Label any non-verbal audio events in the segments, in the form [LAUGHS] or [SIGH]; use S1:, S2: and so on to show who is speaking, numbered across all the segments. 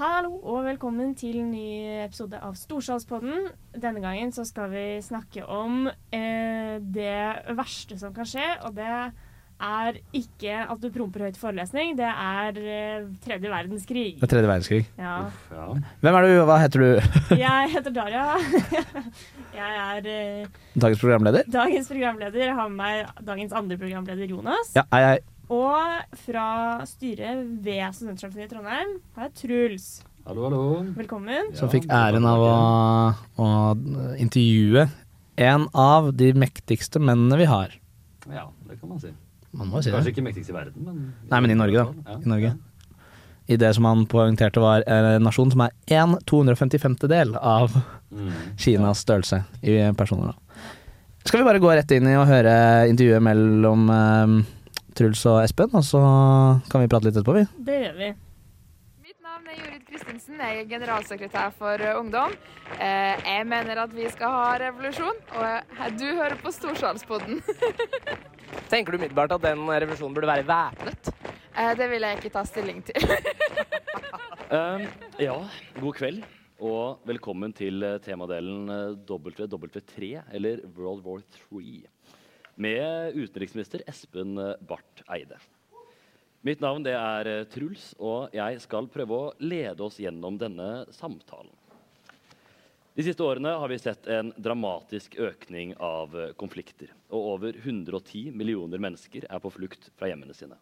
S1: Hallo og velkommen til en ny episode av Storsalspodden. Denne gangen så skal vi snakke om eh, det verste som kan skje, og det er ikke at du promper høyt i forelesning, det er eh, tredje verdenskrig.
S2: Det er tredje verdenskrig.
S1: Ja.
S3: Ja.
S2: Hvem er du, og hva heter du? [LAUGHS]
S1: Jeg heter Daria. [LAUGHS] Jeg er eh,
S2: Dagens programleder?
S1: dagens programleder. Jeg har med meg dagens andre programleder, Jonas.
S2: Ja, jeg.
S1: Og fra styret ved Studentsamfunnet i Trondheim har jeg Truls.
S3: Hallo, hallo.
S1: Velkommen.
S2: Som fikk æren av å, å intervjue en av de mektigste mennene vi har.
S3: Ja, det kan man si.
S2: Man må jo si
S3: Kanskje
S2: det.
S3: ikke mektigst i verden, men
S2: Nei, men i Norge, da. I Norge. I det som han poengterte var en nasjon som er 1 255. del av
S3: Mm.
S2: Kinas størrelse i personer. Da. Skal vi bare gå rett inn i og høre intervjuet mellom eh, Truls og Espen, og så kan vi prate litt etterpå, vi.
S1: Det gjør vi.
S4: Mitt navn er Jorid Kristinsen, jeg er generalsekretær for eh, Ungdom. Eh, Jeg mener at vi skal ha revolusjon, og du hører på Storsalspodden. [LAUGHS]
S5: Tenker du umiddelbart at den revolusjonen burde være væpnet?
S4: Eh, Det vil jeg ikke ta stilling til. [LAUGHS]
S3: Um, ja, god kveld. Og velkommen til temadelen eh, WW3, eller World War 3, med utenriksminister Espen Barth Eide. Mitt navn det er eh, Truls, og jeg skal prøve å lede oss gjennom denne samtalen. De siste årene har vi sett en dramatisk økning av eh, konflikter, og over 110 millioner mennesker er på flukt fra hjemmene sine.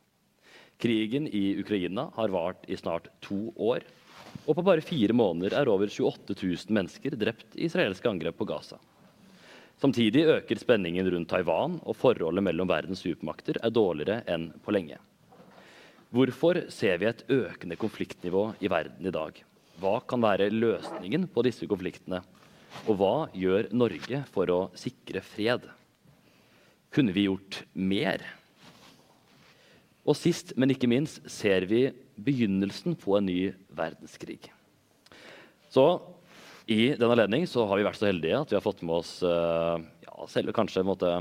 S3: Krigen i Ukraina har vart i snart to år, og på bare fire måneder er over 28 000 mennesker drept i israelske angrep på Gaza. Samtidig øker spenningen rundt Taiwan, og forholdet mellom verdens supermakter er dårligere enn på lenge. Hvorfor ser vi et økende konfliktnivå i verden i dag? Hva kan være løsningen på disse konfliktene? Og hva gjør Norge for å sikre fred? Kunne vi gjort mer? Og sist, men ikke minst, ser vi begynnelsen på en ny verdenskrig. Så i den anledning så har vi vært så heldige at vi har fått med oss eh, ja, selve kanskje måte,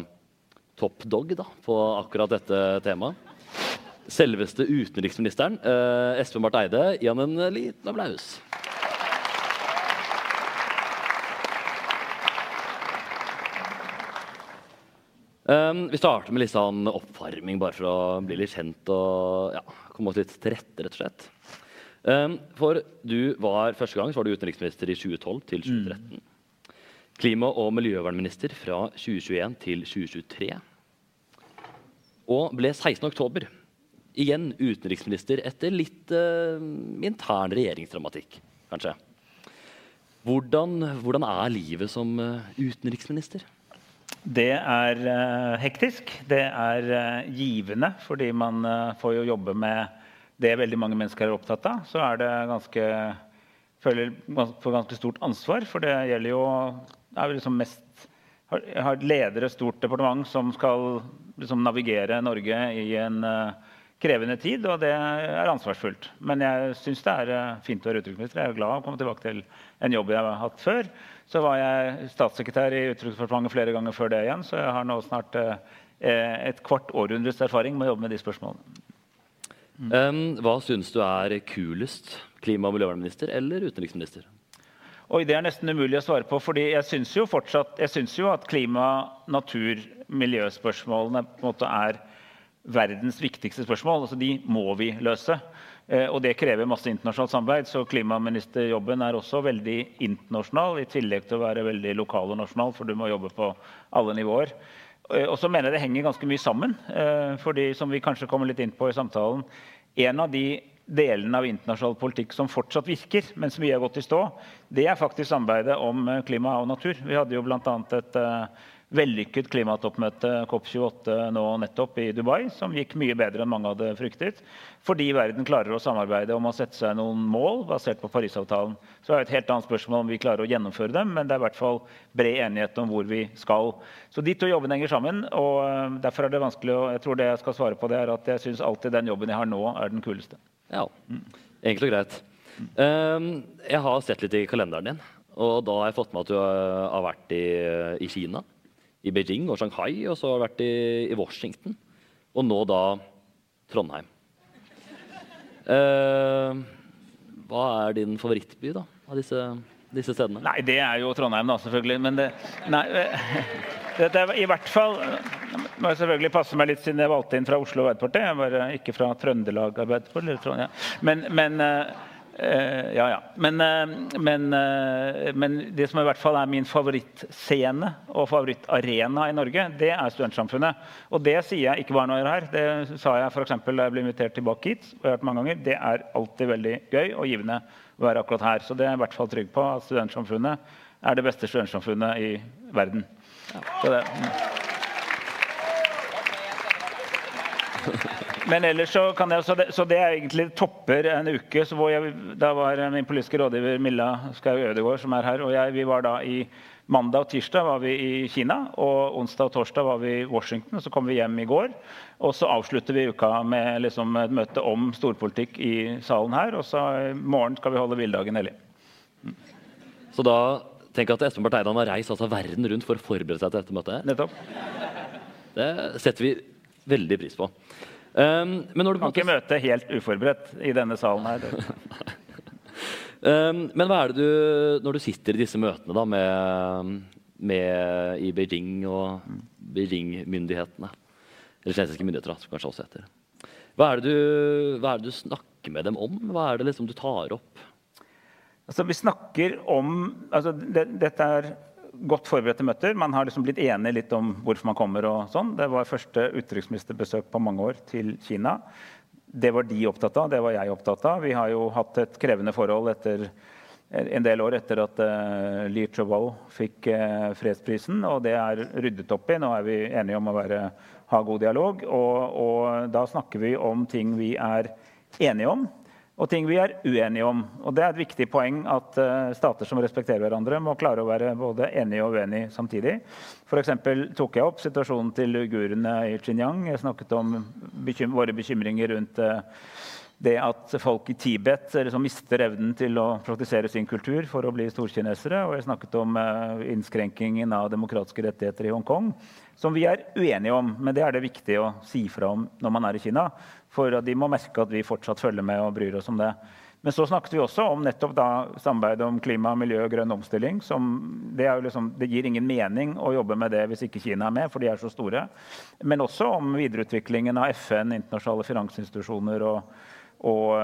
S3: top dog da, på akkurat dette temaet. Selveste utenriksministeren, eh, Espen Barth Eide, gi han en liten applaus. Um, vi starter med litt sånn oppvarming, bare for å bli litt kjent og ja, komme oss litt til rette, rett og slett. Um, for du var første gang var du utenriksminister i 2012 til 2013. Klima- og miljøvernminister fra 2021 til 2023. Og ble 16. oktober igjen utenriksminister etter litt uh, intern regjeringsdramatikk, kanskje. Hvordan, hvordan er livet som uh, utenriksminister?
S6: Det er uh, hektisk. Det er givende, fordi man får jo jobbe med det veldig mange mennesker er opptatt av. Så er det ganske føler på ganske stort ansvar, for det gjelder jo er liksom mest har, har ledere stort departement som skal liksom navigere Norge i en uh, krevende tid, og det er ansvarsfullt. Men jeg syns det er uh, fint å være utenriksminister. Jeg er glad å komme tilbake til en jobb jeg har hatt før. Så var jeg statssekretær i Utenriksdepartementet flere ganger før det igjen, så jeg har nå snart uh, et kvart århundres erfaring med å jobbe med de spørsmålene.
S3: Um, hva syns du er kulest? Klima- og miljøvernminister eller utenriksminister?
S6: Oi, Det er nesten umulig å svare på. fordi jeg syns jo fortsatt, jeg synes jo at klima-, natur-, miljøspørsmålene på en måte er verdens viktigste spørsmål. altså De må vi løse. Eh, og det krever masse internasjonalt samarbeid. Så klimaministerjobben er også veldig internasjonal, i tillegg til å være veldig lokal og nasjonal, for du må jobbe på alle nivåer. Eh, Og så mener jeg det henger ganske mye sammen. eh, fordi som vi kanskje kommer litt inn på i samtalen, en av de delene av internasjonal politikk som fortsatt virker, men som mye har gått i stå, det er faktisk samarbeidet om eh, klima og natur. Vi hadde jo bl.a. et eh, vellykket klimatoppmøte, COP28, nå nettopp i Dubai, som gikk mye bedre enn mange hadde fryktet. Fordi verden klarer å samarbeide om å sette seg noen mål basert på Parisavtalen. Så er det et helt annet spørsmål om vi klarer å gjennomføre dem, men det er i hvert fall bred enighet om hvor vi skal. Så de to jobbene henger sammen, og eh, derfor er det vanskelig å Jeg tror det jeg skal svare på, det er at jeg syns alltid den jobben jeg har nå, er den kuleste.
S3: Ja, enkelt og greit. Um, jeg har sett litt i kalenderen din, og da har jeg fått med at du har vært i, i Kina, i Beijing og Shanghai, og så har jeg vært i, i Washington, og nå da Trondheim. Uh, hva er din favorittby da, av disse, disse stedene?
S6: Nei, det er jo Trondheim, da, selvfølgelig. Men det Nei. eh, Dette er i hvert fall Må jeg selvfølgelig passe meg litt siden jeg valgte inn fra Oslo Arbeiderparti. Jeg var ikke fra Trøndelag Arbeiderparti. Men, men eh, eh, Ja, ja. Men, eh, men, eh, men det som i hvert fall er min favorittscene og favorittarena i Norge, det er Studentsamfunnet. Og det sier jeg ikke bare når jeg er her. Det sa jeg f.eks. da jeg ble invitert tilbake hit. og jeg har hørt mange ganger. Det er alltid veldig gøy og givende å være akkurat her. Så det er jeg i hvert fall trygg på at Studentsamfunnet er det beste studentsamfunnet i verden. Så det, [LAUGHS] Men ellers så kan jeg, så det, så det er egentlig topper en uke. Så hvor jeg, da var min politiske rådgiver Milla Skau Ødegaard, som er her, og jeg, vi var da i Mandag og tirsdag var vi i Kina, og onsdag og torsdag var vi i Washington. Så kom vi hjem i går. Og så avslutter vi uka med liksom et møte om storpolitikk i salen her. Og så i morgen skal vi holde hviledagen hellig.
S3: Så da tenk at Espen Barth Eidan har reist altså verden rundt for å forberede seg til dette møtet.
S6: Nettopp.
S3: Det setter vi veldig pris på. Um, men når du
S6: Kan ikke møte helt uforberedt i denne salen her.
S3: Um, [LAUGHS] men hva er det du, når du sitter i disse møtene da, med, med i Beijing og Beijing-myndighetene, eller kinesiske myndigheter, da, som kanskje også heter, hva er, det du, hva er det du snakker med dem om? Hva er det liksom du tar opp?
S6: Altså, vi snakker om altså, det, Dette er godt forberedte møter. Man har liksom blitt enige litt om hvorfor man kommer. og sånn. Det var første utenriksministerbesøk på mange år til Kina. Det var de opptatt av, det var jeg opptatt av. Vi har jo hatt et krevende forhold etter en del år etter at uh, Li Chowal fikk uh, fredsprisen, og det er ryddet opp i. Nå er vi enige om å være, ha god dialog, og, og da snakker vi om ting vi er enige om, og ting vi er uenige om. Og Det er et viktig poeng at uh, stater som respekterer hverandre, må klare å være både enige og uenige samtidig. F.eks. tok jeg opp situasjonen til uigurene i Xinjiang. Jeg snakket om bekym våre bekymringer rundt uh, det at folk i Tibet liksom mister evnen til å praktisere sin kultur for å bli storkinesere. Og jeg snakket om innskrenkingen av demokratiske rettigheter i Hongkong. Som vi er uenige om, men det er det viktig å si fra om når man er i Kina. For de må merke at vi fortsatt følger med og bryr oss om det. Men så snakket vi også om nettopp da samarbeidet om klima, miljø og grønn omstilling. Det, liksom, det, gir ingen mening å jobbe med det hvis ikke Kina er med, for de er så store. Men også om videreutviklingen av FN, internasjonale finansinstitusjoner og, og,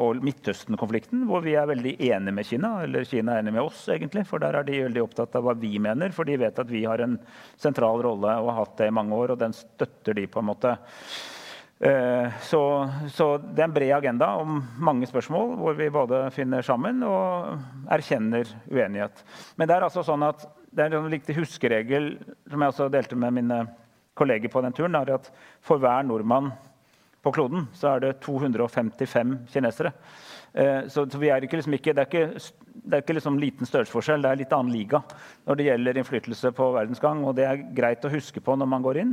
S6: og Midtøsten-konflikten, hvor vi er veldig enige med Kina. Eller Kina er enig med oss, egentlig. For der er de veldig opptatt av hva vi mener. For de vet at vi har en sentral rolle og har hatt det i mange år, og den støtter de på en måte. Så, så, det er en bred agenda om mange spørsmål, hvor vi både finner sammen og erkjenner uenighet. Men det er altså sånn at det er en viktig huskeregel som jeg også delte med mine kolleger på den turen, er at for hver nordmann på kloden så er det 255 kinesere. Så, så vi er ikke, liksom ikke, det er ikke, det er ikke liksom liten størrelsesforskjell, det er litt annen liga når det gjelder innflytelse på verdensgang. Og det er greit å huske på når man går inn.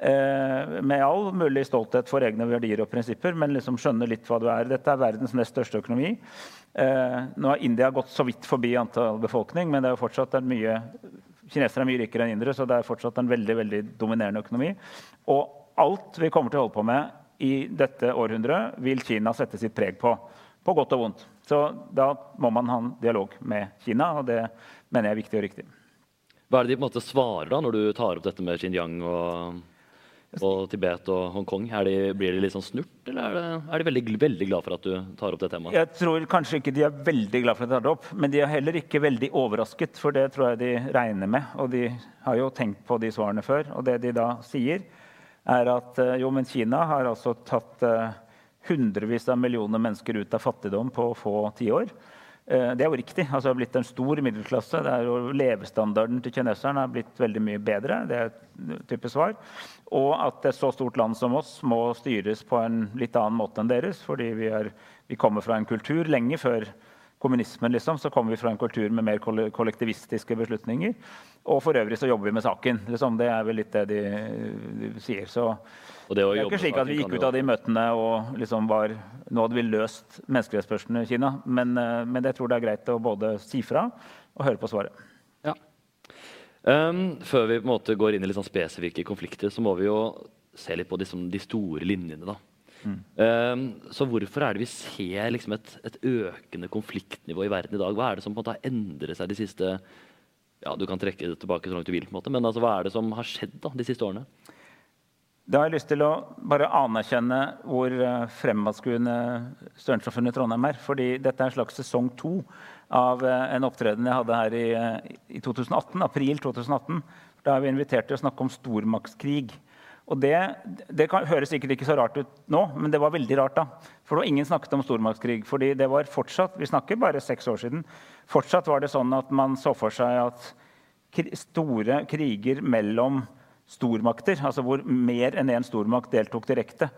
S6: Eh, med all mulig stolthet for egne verdier og prinsipper, men liksom skjønne litt hva du er. Dette er verdens nest største økonomi. Eh, nå har India gått så vidt forbi antall befolkning, men det er jo fortsatt en mye Kinesere er mye rikere enn indere, så det er fortsatt en veldig veldig dominerende økonomi. Og alt vi kommer til å holde på med i dette århundret, vil Kina sette sitt preg på. På godt og vondt. Så da må man ha en dialog med Kina, og det mener jeg er viktig og riktig.
S3: Hva er det de på en måte svarer da, når du tar opp dette med Xinjiang og, og Tibet og Hongkong? De, blir de litt sånn snurt, eller er, det, er de veldig, veldig glad for at du tar opp det temaet?
S6: Jeg tror kanskje ikke de er veldig glad for at jeg tar det opp, men de er heller ikke veldig overrasket, for det tror jeg de regner med. Og de har jo tenkt på de svarene før. Og det de da sier, er at jo, men Kina har altså tatt uh, hundrevis av millioner mennesker ut av fattigdom på få tiår. Det er jo riktig. altså Det har blitt en stor middelklasse. det er jo Levestandarden til kineserne har blitt veldig mye bedre. Det er et type svar. Og at et så stort land som oss må styres på en litt annen måte enn deres. Fordi vi, er, vi kommer fra en kultur lenge før kommunismen, liksom, så kommer vi fra en kultur med mer kollektivistiske beslutninger. Og for øvrig så jobber vi med saken. Liksom. Det er vel litt det de, de sier. Så det, det, er ikke slik at vi gikk ut av de møtene og liksom var Nå hadde vi løst menneskerettsspørsmålene i Kina. Men, men jeg tror det er greit å både si fra og høre på svaret.
S3: Ja. Um, før vi på en måte går inn i litt sånn spesifikke konflikter, så må vi jo se litt på de, de store linjene. da. Um, så hvorfor er det vi ser liksom et, et, økende konfliktnivå i verden i dag? Hva er det som på en måte har endret seg de siste ja, Du kan trekke det tilbake så langt du vil, på en måte, men altså, hva er det som har skjedd da, de siste årene?
S6: Da har jeg lyst til å bare anerkjenne hvor eh, fremadskuende Studentsamfunnet Trondheim er. fordi dette er en slags sesong to av eh, en opptreden jeg hadde her i, eh, i 2018, april 2018. Da er vi invitert til å snakke om stormaktskrig. Og det, det høres sikkert ikke så rart ut nå, men det var veldig rart da. For det var ingen snakket om stormaktskrig. fordi det var fortsatt, Vi snakker bare seks år siden. Fortsatt var det sånn at man så for seg at store kriger mellom stormakter, altså hvor mer enn én stormakt deltok direkte,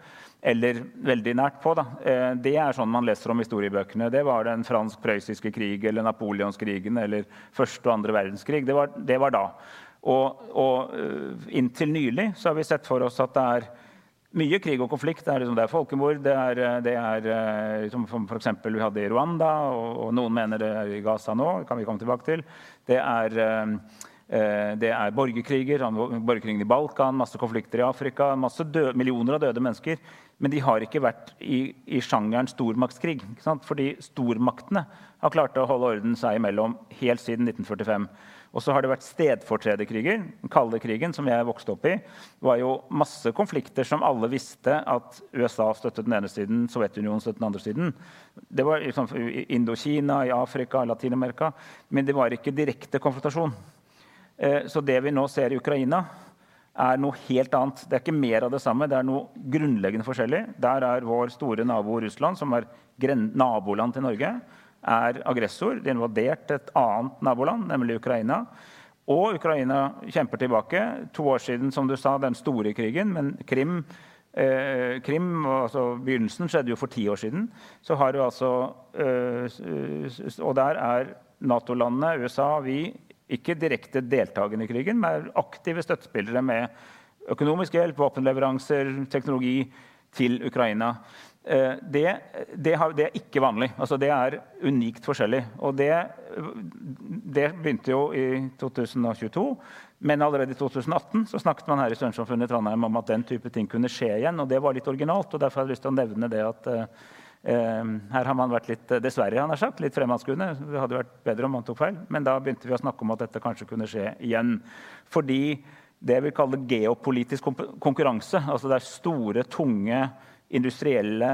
S6: eller veldig nært på, da. Eh, det er sånn man leser om historiebøkene. Det var den fransk-prøyssiske krig eller napoleonskrigen eller første og andre verdenskrig. Det var, det var da. Og, og, eh, inntil nylig så har vi sett for oss at det er mye krig og konflikt. Det er, liksom, det er folkemord. Det er, eh, det er liksom, som f.eks. vi hadde i Rwanda, og, og, noen mener det er i Gaza nå. Det kan vi komme tilbake til. Det er, det er borgerkriger, borgerkrigen i Balkan, masse konflikter i Afrika. masse døde, Millioner av døde mennesker. Men de har ikke vært i, i sjangeren stormaktskrig. Fordi stormaktene har klart å holde orden seg imellom helt siden 1945. Og så har det vært stedfortrederkriger. Den kalde krigen, som jeg vokste opp i, var jo masse konflikter som alle visste at USA støttet den ene siden, Sovjetunionen støttet den andre siden. Det var liksom Indokina, i Afrika, Latin-Amerika. Men det var ikke direkte konfrontasjon. Eh, så det vi nå ser i Ukraina, er noe helt annet. Det er ikke mer av det samme, det er noe grunnleggende forskjellig. Der er vår store nabo Russland, som er naboland til Norge er aggressor. De har invadert et annet naboland, nemlig Ukraina. Og Ukraina kjemper tilbake. To år siden, som du sa, den store krigen. Men Krim, eh, Krim altså begynnelsen skjedde jo for ti år siden. Så har du altså eh, Og der er Nato-landene, USA, vi ikke direkte deltakende i krigen, men aktive støttespillere med økonomisk hjelp, våpenleveranser, teknologi til Ukraina. Eh, det, det, har, det, er ikke vanlig. Altså, det er unikt forskjellig. Og det, det, begynte jo i 2022. Men allerede i 2018 så snakket man her i Sørensamfunnet i Trondheim om at den type ting kunne skje igjen. Og det var litt originalt. og Derfor har jeg lyst til å nevne det at eh, eh her har man vært litt dessverre, han har sagt, litt fremadskuende. Det hadde vært bedre om man tok feil. Men da begynte vi å snakke om at dette kanskje kunne skje igjen. Fordi det vi kaller geopolitisk konkurranse, altså det er store, tunge industrielle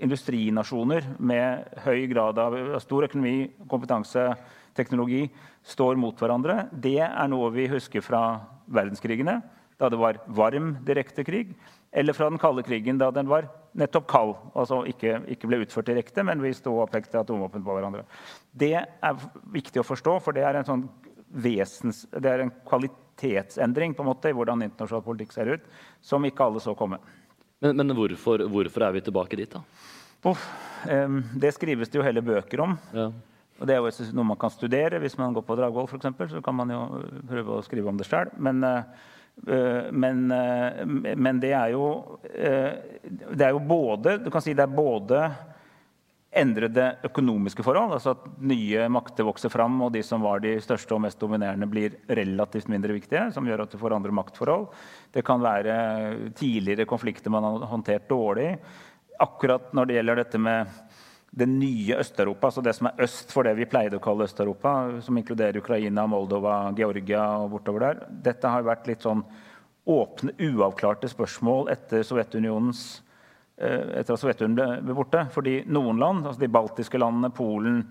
S6: industrinasjoner med høy grad av stor økonomi, kompetanse, teknologi står mot hverandre. Det er noe vi husker fra verdenskrigene, da det var varm direkte krig. Eller fra den kalde krigen, da den var nettopp kald. Altså ikke, ikke ble utført direkte, men vi sto og pekte atomvåpen på hverandre. Det er viktig å forstå, for det er en sånn vesens, det er en kvalitetsendring på en måte, i hvordan internasjonal politikk ser ut, som ikke alle så komme.
S3: Men, men hvorfor, hvorfor, er vi tilbake dit, da?
S6: Oh, um, det skrives det jo hele bøker om. Ja. Og det er jo noe man kan studere. Hvis man går på Dragvoll, f.eks., så kan man jo prøve å skrive om det sjøl. Men, uh, men, uh, men, det er jo uh, Det er jo både Du kan si det er både endrede økonomiske forhold, altså at nye makter vokser fram, og de som var de største og mest dominerende, blir relativt mindre viktige, som gjør at du får andre maktforhold. Det kan være tidligere konflikter man har håndtert dårlig. Akkurat når det gjelder dette med det nye Øst-Europa, altså det som er øst for det vi pleide å kalle Øst-Europa, som inkluderer Ukraina, Moldova, Georgia og bortover der, dette har vært litt sånn åpne, uavklarte spørsmål etter Sovjetunionens etter at Sovjetunionen ble borte. Fordi noen land, altså de baltiske landene, Polen,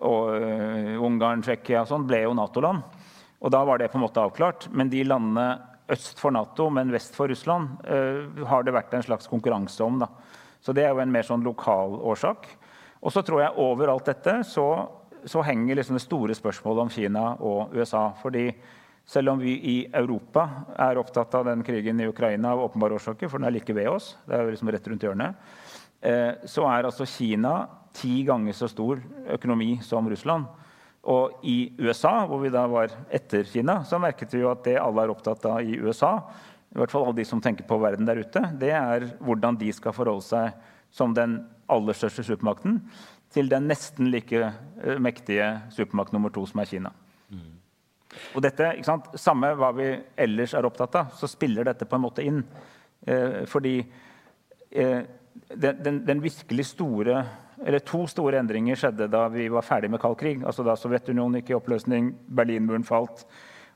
S6: og uh, Ungarn, Tsjekkia sånn, ble jo Nato-land. Og da var det på en måte avklart. Men de landene øst for Nato, men vest for Russland, uh, har det vært en slags konkurranse om. Da. Så det er jo en mer sånn lokal årsak. Og så tror jeg over alt dette så, så henger liksom det store spørsmålet om Kina og USA. fordi selv om vi i Europa er opptatt av den krigen i Ukraina av åpenbare årsaker, for den er like ved oss, det er liksom rett rundt hjørnet, eh, så er altså Kina ti ganger så stor økonomi som Russland. Og i USA, hvor vi da var etter Kina, så merket vi jo at det alle er opptatt av i USA, i hvert fall alle de som tenker på verden der ute, det er hvordan de skal forholde seg som den aller største supermakten til den nesten like eh, mektige supermakt nummer to, som er Kina. Og dette, ikke sant, Samme hva vi ellers er opptatt av, så spiller dette på en måte inn. Eh, fordi eh, den, den, den, virkelig store eller To store endringer skjedde da vi var ferdig med kald krig. altså Da Sovjetunionen gikk i oppløsning, Berlinmuren falt,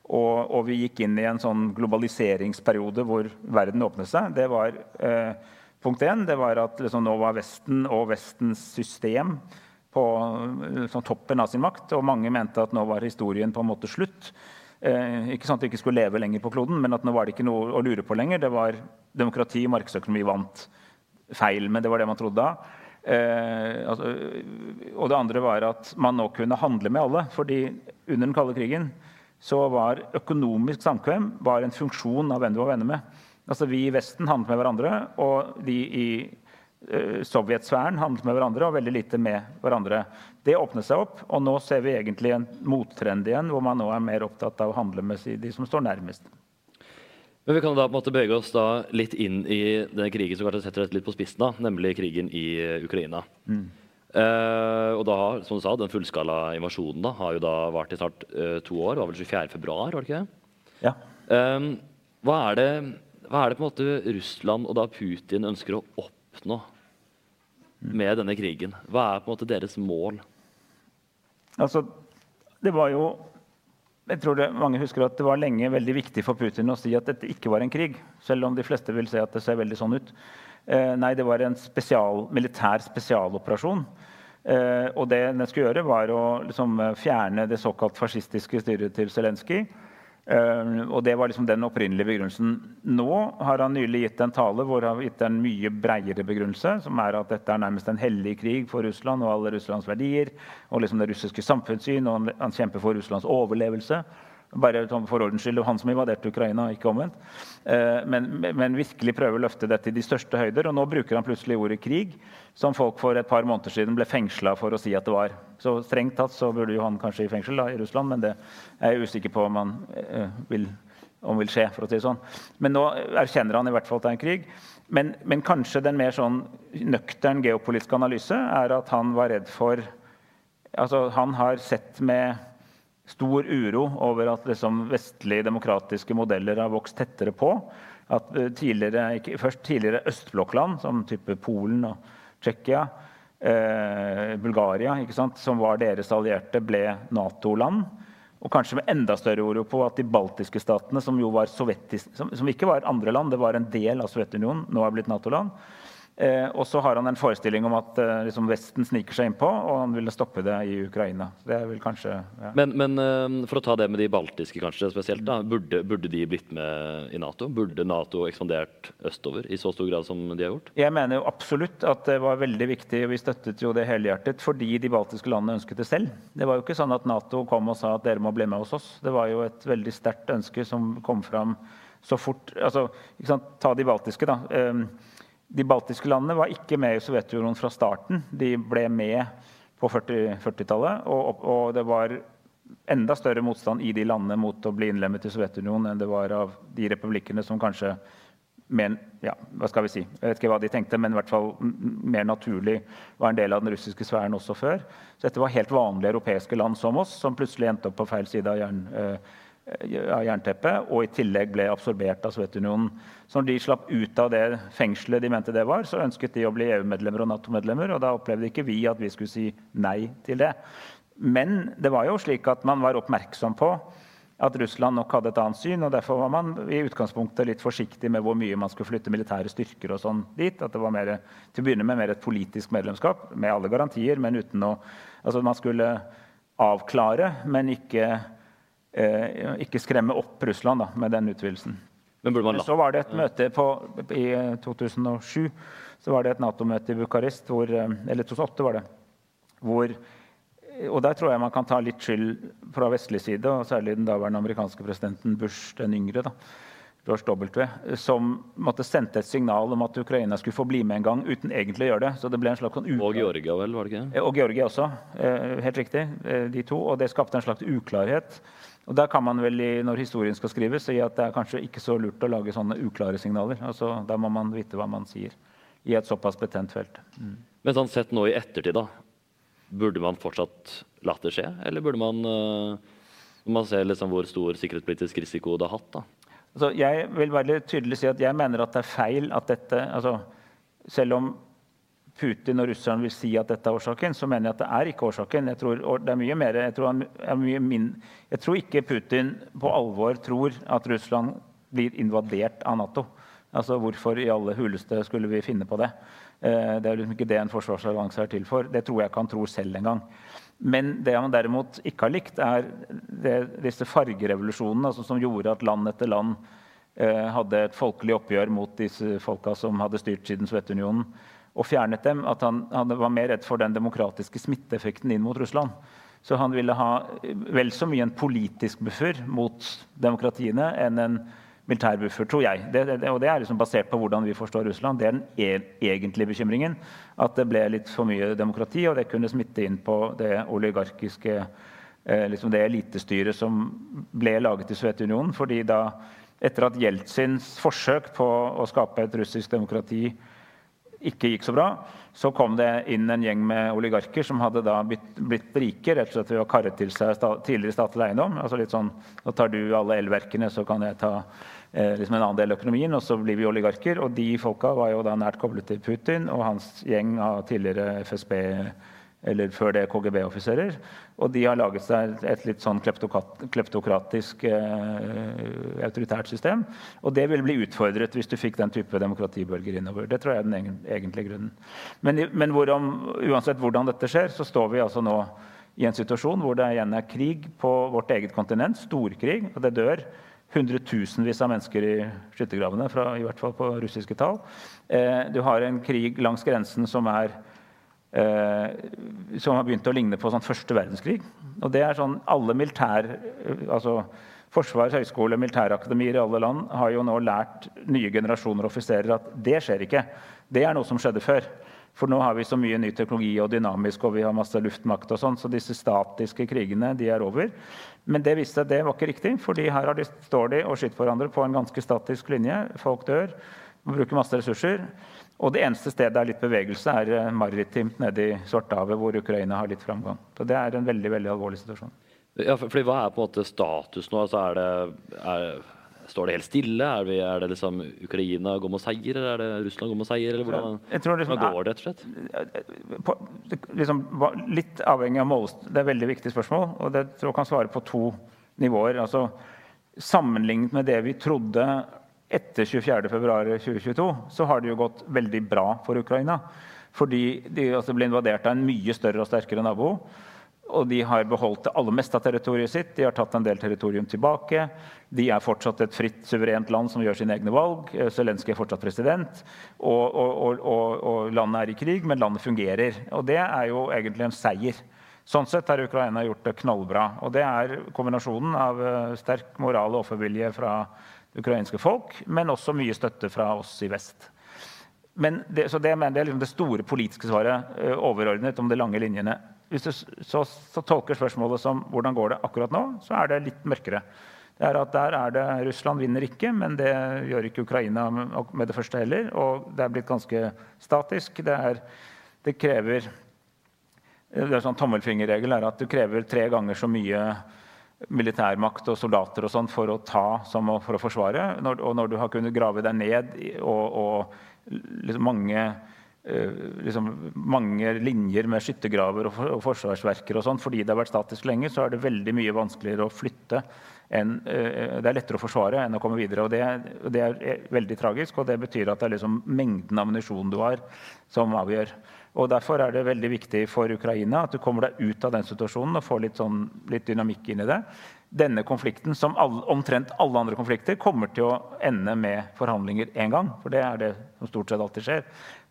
S6: og, og, vi gikk inn i en sånn globaliseringsperiode hvor verden åpnet seg. Det var eh, punkt én. Det var at liksom, nå var Vesten og Vestens system på sånn toppen av sin makt. Og mange mente at nå var historien på en måte slutt. Eh, ikke sånn at vi ikke skulle leve lenger på kloden, men at nå var det ikke noe å lure på lenger. Det var demokrati, markedsøkonomi vant feil, men det var det man trodde da. Eh, altså, og det andre var at man nå kunne handle med alle. fordi under den kalde krigen så var økonomisk samkvem var en funksjon av hvem du var venner med. Altså Vi i Vesten handlet med hverandre, og de i sovjetsfæren handlet med hverandre, og veldig lite med hverandre. Det åpnet seg opp, og nå ser vi egentlig en mottrend igjen, hvor man nå er mer opptatt av å handle med de som står nærmest.
S3: Men vi kan da på en måte bevege oss da litt inn i den krigen som kanskje setter dette litt på spissen, da, nemlig krigen i eh, Ukraina. Mm. Uh, og da, har, som du sa, Den fullskala invasjonen da, har jo da vart i snart uh, to år. Det var vel 24. februar, var det ikke det?
S6: Ja.
S3: Um, hva, er det, hva er det på en måte Russland og da Putin ønsker å oppnå. Med denne krigen? Hva er på en måte deres mål?
S6: Altså, det var jo jeg tror det, mange husker at det var lenge veldig viktig for Putin å si at dette ikke var en krig. Selv om de fleste vil si at det ser veldig sånn ut. Eh, nei, det var en spesial, militær spesialoperasjon. Eh, og det den skulle gjøre, var å liksom, fjerne det såkalt fascistiske styret til Zelenskyj. Uh, og Det var liksom den opprinnelige begrunnelsen. Nå har han nylig gitt en tale hvor han har gitt en mye bredere begrunnelse, som er at dette er nærmest en hellig krig for Russland og alle Russlands verdier. Og liksom det russiske samfunnssyn, og han kjemper for Russlands overlevelse. Bare for ordens skyld, han som invaderte Ukraina, ikke omvendt. Uh, men, men, virkelig prøver å løfte dette i de største høyder. Og nå bruker han plutselig ordet krig, som folk for et par måneder siden ble fengsla for å si at det var. Så strengt tatt så burde jo han kanskje i fengsel da, i Russland, men det er jeg usikker på om han eh, vil, om vil skje. for å si det sånn. Men nå erkjenner han i hvert fall at det er en krig. Men, men kanskje den mer sånn nøktern geopolitiske analyse er at han var redd for altså Han har sett med stor uro over at liksom, vestlige demokratiske modeller har vokst tettere på. At eh, tidligere, ikke, først tidligere østblokkland, som type Polen og Tsjekkia, eh, Bulgaria, som var deres allierte, ble Nato-land. Og kanskje med enda større oro på at de baltiske statene, som jo var som, som ikke var andre land, det var en del av Sovjetunionen, nå er blitt Nato-land, Eh, og så har han en forestilling om at eh, liksom Vesten sniker seg innpå, og han ville stoppe det i Ukraina. Det vel kanskje...
S3: Ja. Men, men eh, for å ta det med de baltiske kanskje spesielt, da, burde, burde, de blitt med i Nato? Burde Nato ekspandert østover i så stor grad som de har gjort?
S6: Jeg mener jo absolutt at det var veldig viktig, og vi støttet jo det helhjertet fordi de baltiske landene ønsket det selv. Det var jo ikke sånn at Nato kom og sa at dere må bli med hos oss. Det var jo et veldig sterkt ønske som kom fram så fort altså, Ta de baltiske, da. Um, de baltiske landene var ikke med i Sovjetunionen fra starten. De ble med på 40-tallet. 40 og, og, det var enda større motstand i de landene mot å bli innlemmet i Sovjetunionen enn det var av de republikkene som kanskje men, ja, hva skal vi si, jeg vet ikke hva de tenkte, men i hvert fall mer naturlig var en del av den russiske sfæren også før. Så dette var helt vanlige europeiske land som oss, som plutselig endte opp på feil side av jern, eh, av jernteppet, og i tillegg ble absorbert av Sovjetunionen. Så når de slapp ut av det fengselet de mente det var, så ønsket de å bli EU-medlemmer og Nato-medlemmer, og da opplevde ikke vi at vi skulle si nei til det. Men det var jo slik at man var oppmerksom på at Russland nok hadde et annet syn, og derfor var man i utgangspunktet litt forsiktig med hvor mye man skulle flytte militære styrker og sånn dit. At det var mer, til å begynne med mer et politisk medlemskap, med alle garantier, men uten å Altså man skulle avklare, men ikke eh, ikke skremme opp Russland da, med den utvidelsen. Men så var det et møte på, i 2007 så var det et Nato-møte i Bucuresti, hvor, eller 2008 var det, hvor og Der tror jeg man kan ta litt skyld fra vestlig side, og særlig den daværende amerikanske presidenten Bush den yngre. da, George W, som måtte sendte et signal om at Ukraina skulle få bli med en gang uten egentlig å gjøre det. Så det ble en slags sånn
S3: Og Georgia, vel? var det ikke?
S6: Og Georgia også. Eh, helt riktig. De to. Og det skapte en slags uklarhet og der kan man vel, Når historien skal skrives, si at det er kanskje ikke så lurt å lage sånne uklare signaler. Altså, Da må man vite hva man sier i et såpass betent felt. Mm.
S3: Men sånn sett nå i ettertid, da, burde man fortsatt latt det skje? Eller burde man, uh, man se liksom hvor stor sikkerhetspolitisk risiko det har hatt? da?
S6: Altså, jeg vil veldig tydelig si at jeg mener at det er feil at dette altså, selv om Putin og russerne vil si at dette er årsaken, så mener jeg at det er ikke årsaken. Jeg tror, det er mye mer, jeg tror, er mye min, jeg tror ikke Putin på alvor tror at Russland blir invadert av Nato. Altså Hvorfor i alle huleste skulle vi finne på det? Eh, det er liksom ikke det en forsvarsallianse er til for. Det tror jeg ikke han tror selv engang. Men det han derimot ikke har likt, er det, disse fargerevolusjonene altså som gjorde at land etter land eh, hadde et folkelig oppgjør mot disse folka som hadde styrt siden Sovjetunionen og fjernet dem, at han, han, var mer redd for den demokratiske smitteeffekten inn mot Russland. Så han ville ha vel så mye en politisk buffer mot demokratiene enn en militær buffer, tror jeg. Det, det, og det er liksom basert på hvordan vi forstår Russland. Det er den e egentlige bekymringen. At det ble litt for mye demokrati, og det kunne smitte inn på det oligarkiske eh, liksom det elitestyret som ble laget i Sovjetunionen. fordi da, etter at Jeltsins forsøk på å skape et russisk demokrati ikke gikk så bra, så kom det inn en gjeng med oligarker som hadde da blitt, blitt rike rett og slett ved å karre til seg sta, tidligere statlig eiendom. altså litt sånn, Nå tar du alle elverkene, så kan jeg ta eh, liksom en annen del av økonomien, og så blir vi oligarker. Og de folka var jo da nært koblet til Putin og hans gjeng av tidligere FSB eller før det KGB-offiserer. Og de har laget seg et litt sånn kleptokratisk eh, autoritært system. Og det ville bli utfordret hvis du fikk den type demokratibølger innover. Det tror jeg er den egentlige grunnen. Men, men hvorom, uansett hvordan dette skjer, så står vi altså nå i en situasjon hvor det igjen er krig på vårt eget kontinent. Storkrig. Og det dør hundretusenvis av mennesker i skyttergravene, i hvert fall på russiske tall. Eh, du har en krig langs grensen som er som har begynt å ligne på sånn første verdenskrig. Og det er sånn alle militær... altså Forsvar, høyskole, militærakademier i alle land har jo nå lært nye generasjoner offiserer at det skjer ikke. Det er noe som skjedde før. For nå har vi så mye ny teknologi og dynamisk, og vi har masse luftmakt og sånn, så disse statiske krigene de er over. Men det viste seg det var ikke riktig, for her de, står de og skyter hverandre på en ganske statisk linje. Folk dør, man bruker masse ressurser. Og det eneste stedet det er litt bevegelse, er eh, maritimt nede i Svartehavet, hvor Ukraina har litt framgang. Så det er en veldig veldig alvorlig situasjon.
S3: Ja, for, fordi Hva er på en måte status nå? Altså er det, er, står det helt stille? Er, vi, er, det liksom Ukraina går med seier, eller er det Russland går med seier? eller Hvordan, liksom, hvordan går det, rett og slett?
S6: Liksom, litt avhengig av målest... Det er et veldig viktig spørsmål, og det tror jeg kan svare på to nivåer. Altså, sammenlignet med det vi trodde etter 24.2.2022 så har det jo gått veldig bra for Ukraina. Fordi de altså ble invadert av en mye større og sterkere nabo. Og de har beholdt det aller meste av territoriet sitt. De har tatt en del territorium tilbake. De er fortsatt et fritt, suverent land som gjør sine egne valg. Zelenskyj er fortsatt president. Og, og, og, og, landet er i krig, men landet fungerer. Og det er jo egentlig en seier. Sånn sett har Ukraina gjort det knallbra. Og det er kombinasjonen av eh, sterk moral og offervilje fra ukrainske folk, men også mye støtte fra oss i vest. Det, så det, det er liksom det store politiske svaret, uh, overordnet om de lange linjene. Hvis du så, så, tolker spørsmålet som hvordan går det akkurat nå, så er det litt mørkere. Det er at der er det Russland vinner ikke, men det gjør ikke Ukraina med det første heller. Og det er blitt ganske statisk. Det, er, det krever det er sånn Tommelfingerregel er at du krever tre ganger så mye militærmakt og soldater og sånn for å ta som for å forsvare. Når, og når du har kunnet grave deg ned og, og liksom mange, uh, liksom mange linjer med skyttergraver og, forsvarsverker og sånn, fordi det har vært statisk lenge, så er det veldig mye vanskeligere å flytte. En, uh, det er lettere å forsvare enn å komme videre. og Det, det er veldig tragisk, og det betyr at det er liksom mengden ammunisjon du har, som avgjør. Og Derfor er det veldig viktig for Ukraina at du kommer deg ut av den situasjonen og får litt, sånn, litt dynamikk inn i det. Denne konflikten, som all, omtrent alle andre konflikter, kommer til å ende med forhandlinger én gang. For det er det som stort sett alltid skjer.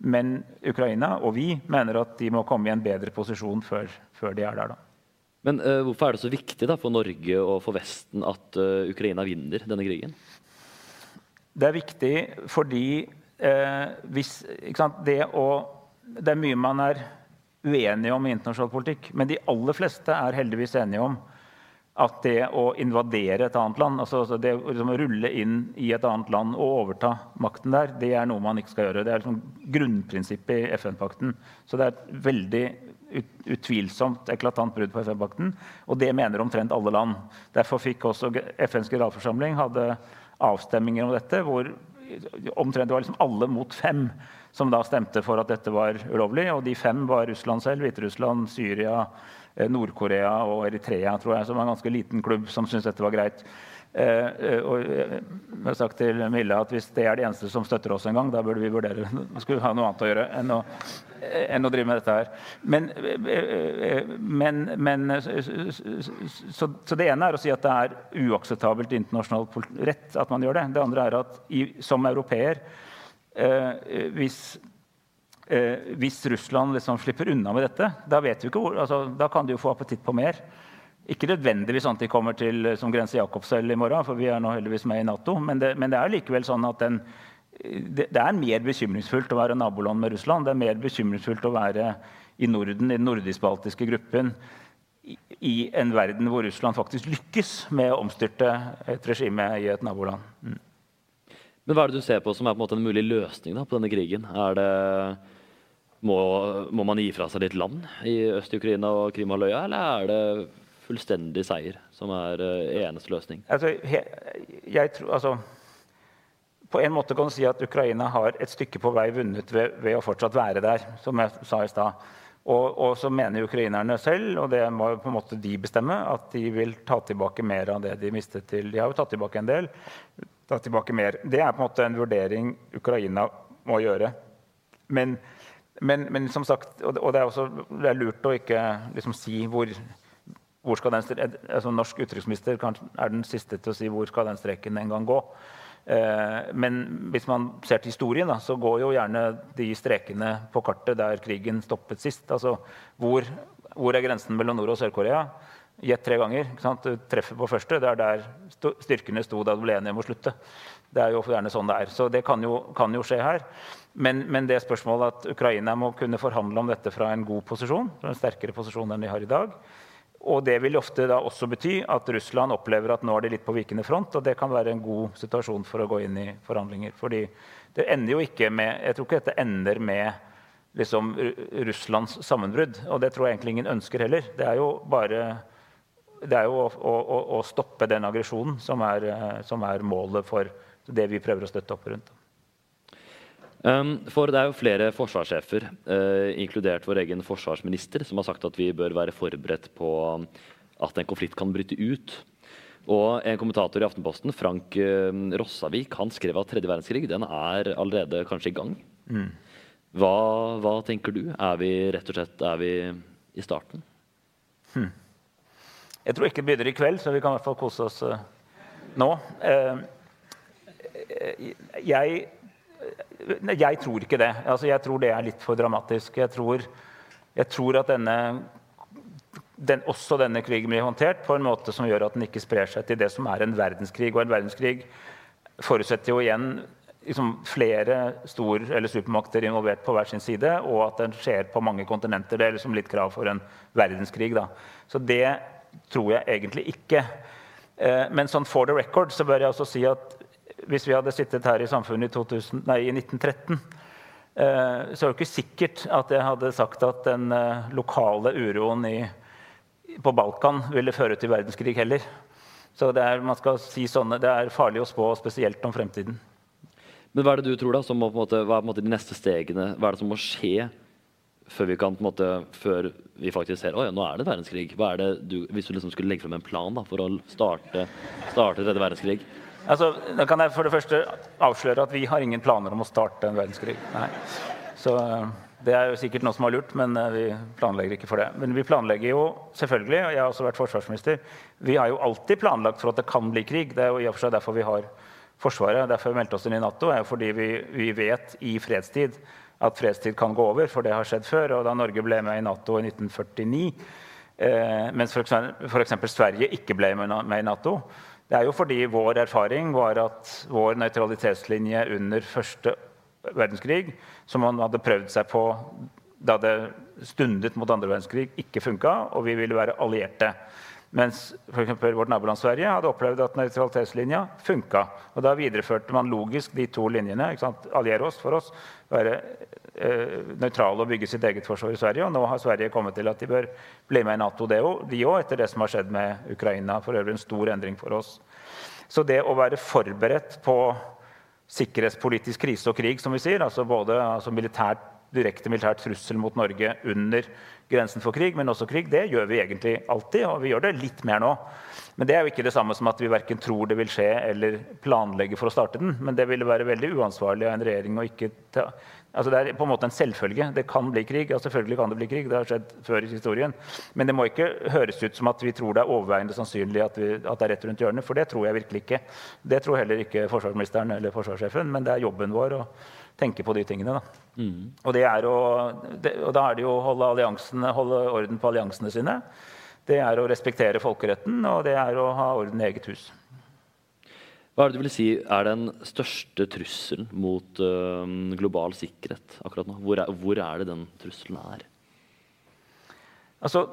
S6: Men Ukraina og vi mener at de må komme i en bedre posisjon før, før de er der. da.
S3: Men uh, hvorfor er det så viktig da, for Norge og for Vesten at uh, Ukraina vinner denne krigen?
S6: Det er viktig fordi uh, hvis, det å det er mye man er uenig om i internasjonal politikk, men de aller fleste er heldigvis enige om at det å invadere et annet land, altså, altså det å liksom rulle inn i et annet land og overta makten der, det er noe man ikke skal gjøre. Det er liksom grunnprinsippet i FN-pakten. Så det er et veldig utvilsomt eklatant brudd på FN-pakten. Og det mener omtrent alle land. Derfor fikk også FNs generalforsamling hadde avstemminger om dette, hvor omtrent det var liksom alle mot fem som da stemte for at dette var ulovlig. Og de fem var Russland selv, Hviterussland, Syria, eh, Nord-Korea og Eritrea, tror jeg, som var en ganske liten klubb som syntes dette var greit. Eh, eh, og jeg har sagt til Mille at hvis det er de eneste som støtter oss en gang, da burde vi vurdere [LAUGHS] skulle ha noe annet å gjøre enn å, enn å drive med dette her. Men, men, men så, så, det ene er å si at det er uakseptabelt i internasjonal rett at man gjør det. Det andre er at i, som europeer eh, hvis, eh, hvis, Russland liksom slipper unna med dette, da, hvor, altså, da kan de jo få appetitt på mer. Ikke nødvendigvis sånn at de kommer til som grense Jakobselv i morgen, for vi er nå heldigvis med i Nato. Men det, men det er likevel sånn at den, det, det, er mer bekymringsfullt å være naboland med Russland. Det er mer bekymringsfullt å være i Norden, i den nordisk-baltiske gruppen, i, i, en verden hvor Russland faktisk lykkes med å omstyrte et regime i et naboland. Mm.
S3: Men hva er det du ser på som er en, en mulig løsning da, på denne krigen? Er det må, må, man gi fra seg litt land i Øst-Ukraina og Krimhalvøya, eller er det fullstendig seier som er uh, eneste løsning?
S6: Altså, jeg tror, altså, på en måte kan du si at Ukraina har et stykke på vei vunnet ved, ved å fortsatt være der, som jeg sa i stad. Og, og, så mener ukrainerne selv, og det må på en måte de bestemme, at de vil ta tilbake mer av det de mistet til De har jo tatt tilbake en del. Ta tilbake mer. Det er på en måte en vurdering Ukraina må gjøre. Men, men, men som sagt, og det er også det er lurt å ikke liksom si hvor hvor skal den, altså Norsk utenriksminister er den siste til å si hvor skal den streken en gang gå. Eh, men hvis man ser til historien, da, så går jo gjerne de strekene på kartet der krigen stoppet sist. Altså, hvor, hvor er grensen mellom Nord- og Sør-Korea? Gjett tre ganger. Du treffer på første. Det er der styrkene sto da du ble enige om å slutte. Det er jo gjerne sånn det er. Så det kan jo, kan jo skje her. Men, men, det spørsmålet at Ukraina må kunne forhandle om dette fra en god posisjon, fra en sterkere posisjon enn de har i dag, og det vil ofte da også bety at Russland opplever at nå er de litt på vikende front. Og det kan være en god situasjon for å gå inn i forhandlinger. Fordi det ender jo ikke med Jeg tror ikke dette ender med liksom Russlands sammenbrudd. Og det tror jeg egentlig ingen ønsker heller. Det er jo bare det er jo å, å, å stoppe den aggresjonen som, som, er målet for det vi prøver å støtte opp rundt.
S3: Um, for det er jo flere forsvarssjefer, uh, inkludert vår egen forsvarsminister, som har sagt at vi bør være forberedt på at en konflikt kan bryte ut. Og en kommentator i Aftenposten, Frank uh, Rossavik, han skrev at tredje verdenskrig den er allerede kanskje i gang. Mm. Hva, hva, tenker du? Er vi rett og slett er vi i starten?
S6: Hmm. Jeg tror ikke det begynner i kveld, så vi kan i hvert fall kose oss uh, nå. jeg jeg tror ikke det. Altså, jeg tror det er litt for dramatisk. Jeg tror, jeg tror at denne, den, også denne krigen blir håndtert på en måte som gjør at den ikke sprer seg til det som er en verdenskrig. Og en verdenskrig forutsetter jo igjen liksom, flere stor- eller supermakter involvert på hver sin side, og at den skjer på mange kontinenter. Det er liksom litt krav for en verdenskrig. Da. Så det tror jeg egentlig ikke. Eh, men sånn for the record så bør jeg også si at hvis vi hadde sittet her i samfunnet i, 2000, nei, i 1913, eh, så er det ikke sikkert at jeg hadde sagt at den eh, lokale uroen i, på Balkan ville føre til verdenskrig heller. Så det er, man skal si sånne, det er farlig å spå, spesielt om fremtiden.
S3: Men hva er det du tror da, må, måte, hva er måte, de neste stegene? Hva er det som må skje før vi, kan, måte, før vi faktisk ser at nå er det verdenskrig? Hva er det du, hvis du liksom skulle legge frem en plan da, for å starte, starte tredje verdenskrig?
S6: Altså, da kan jeg for det første avsløre at vi har ingen planer om å starte en verdenskrig. Nei. Så eh, det er jo sikkert noe som har lurt, men eh, vi planlegger ikke for det. Men vi planlegger jo selvfølgelig, og jeg har også vært forsvarsminister, vi har jo alltid planlagt for at det kan bli krig. Det er jo i og for seg derfor vi har Forsvaret. Derfor vi meldte oss inn i Nato, er jo fordi vi, vi vet i fredstid at fredstid kan gå over, for det har skjedd før. Og da Norge ble med i Nato i 1949, eh, mens f.eks. Sverige ikke ble med i Nato, det er jo fordi vår erfaring var at vår nøytralitetslinje under første verdenskrig, som man hadde prøvd seg på da det stundet mot andre verdenskrig, ikke funka, og vi ville være allierte. Mens for vårt naboland Sverige hadde opplevd at nøytralitetslinja funka. Og da videreførte man logisk de to linjene. Alliere oss for oss, være nøytrale og bygge sitt eget forsvar i Sverige. Og nå har Sverige kommet til at de bør bli med i Nato, det de òg, etter det som har skjedd med Ukraina. For øvrig en stor endring for oss. Så det å være forberedt på sikkerhetspolitisk krise og krig, som vi sier. Altså både altså militært, direkte militært trussel mot Norge under grensen for krig, men også krig. Det gjør vi egentlig alltid, og vi gjør det litt mer nå. Men det er jo ikke det samme som at vi verken tror det vil skje eller planlegger for å starte den. Men det ville være veldig uansvarlig av en regjering å ikke ta Altså det er på en måte en selvfølge. Det kan bli krig. Ja, selvfølgelig kan det bli krig. Det har skjedd før i historien. Men det må ikke høres ut som at vi tror det er overveiende sannsynlig at, vi, at det er rett rundt hjørnet. For det tror jeg virkelig ikke. Det tror heller ikke forsvarsministeren eller forsvarssjefen. Men det er jobben vår å tenke på de tingene. Da. Mm. Og, å, det, og, da er det jo å holde, holde orden på alliansene sine. Det er å respektere folkeretten, og det er å ha orden i eget hus.
S3: Hva er det du vil si er den største trusselen mot uh, global sikkerhet akkurat nå? Hvor er, hvor er, det den trusselen er?
S6: Altså,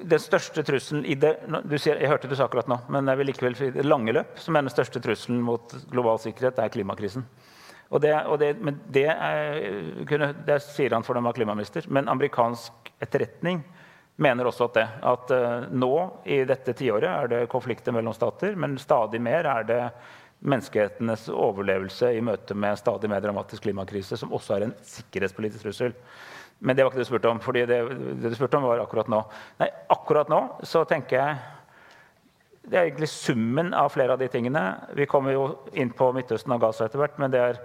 S6: den største trusselen i det du sier, Jeg hørte du sa akkurat nå, men jeg vil likevel det lange løp, som er den største trusselen mot global sikkerhet, er klimakrisen. Og det, og det, men det, er, det sier han for dem av klimaminister. Men amerikansk etterretning mener også at det. At uh, nå i dette tiåret er det konflikter mellom stater, men stadig mer er det menneskehetenes overlevelse i møte med stadig mer dramatisk klimakrise, som også er en sikkerhetspolitisk trussel. Men det var ikke det du spurte om. fordi det, det, du spurte om var akkurat nå. Nei, akkurat nå så tenker jeg Det er egentlig summen av flere av de tingene. Vi kommer jo inn på Midtøsten og Gaza etter hvert, men det er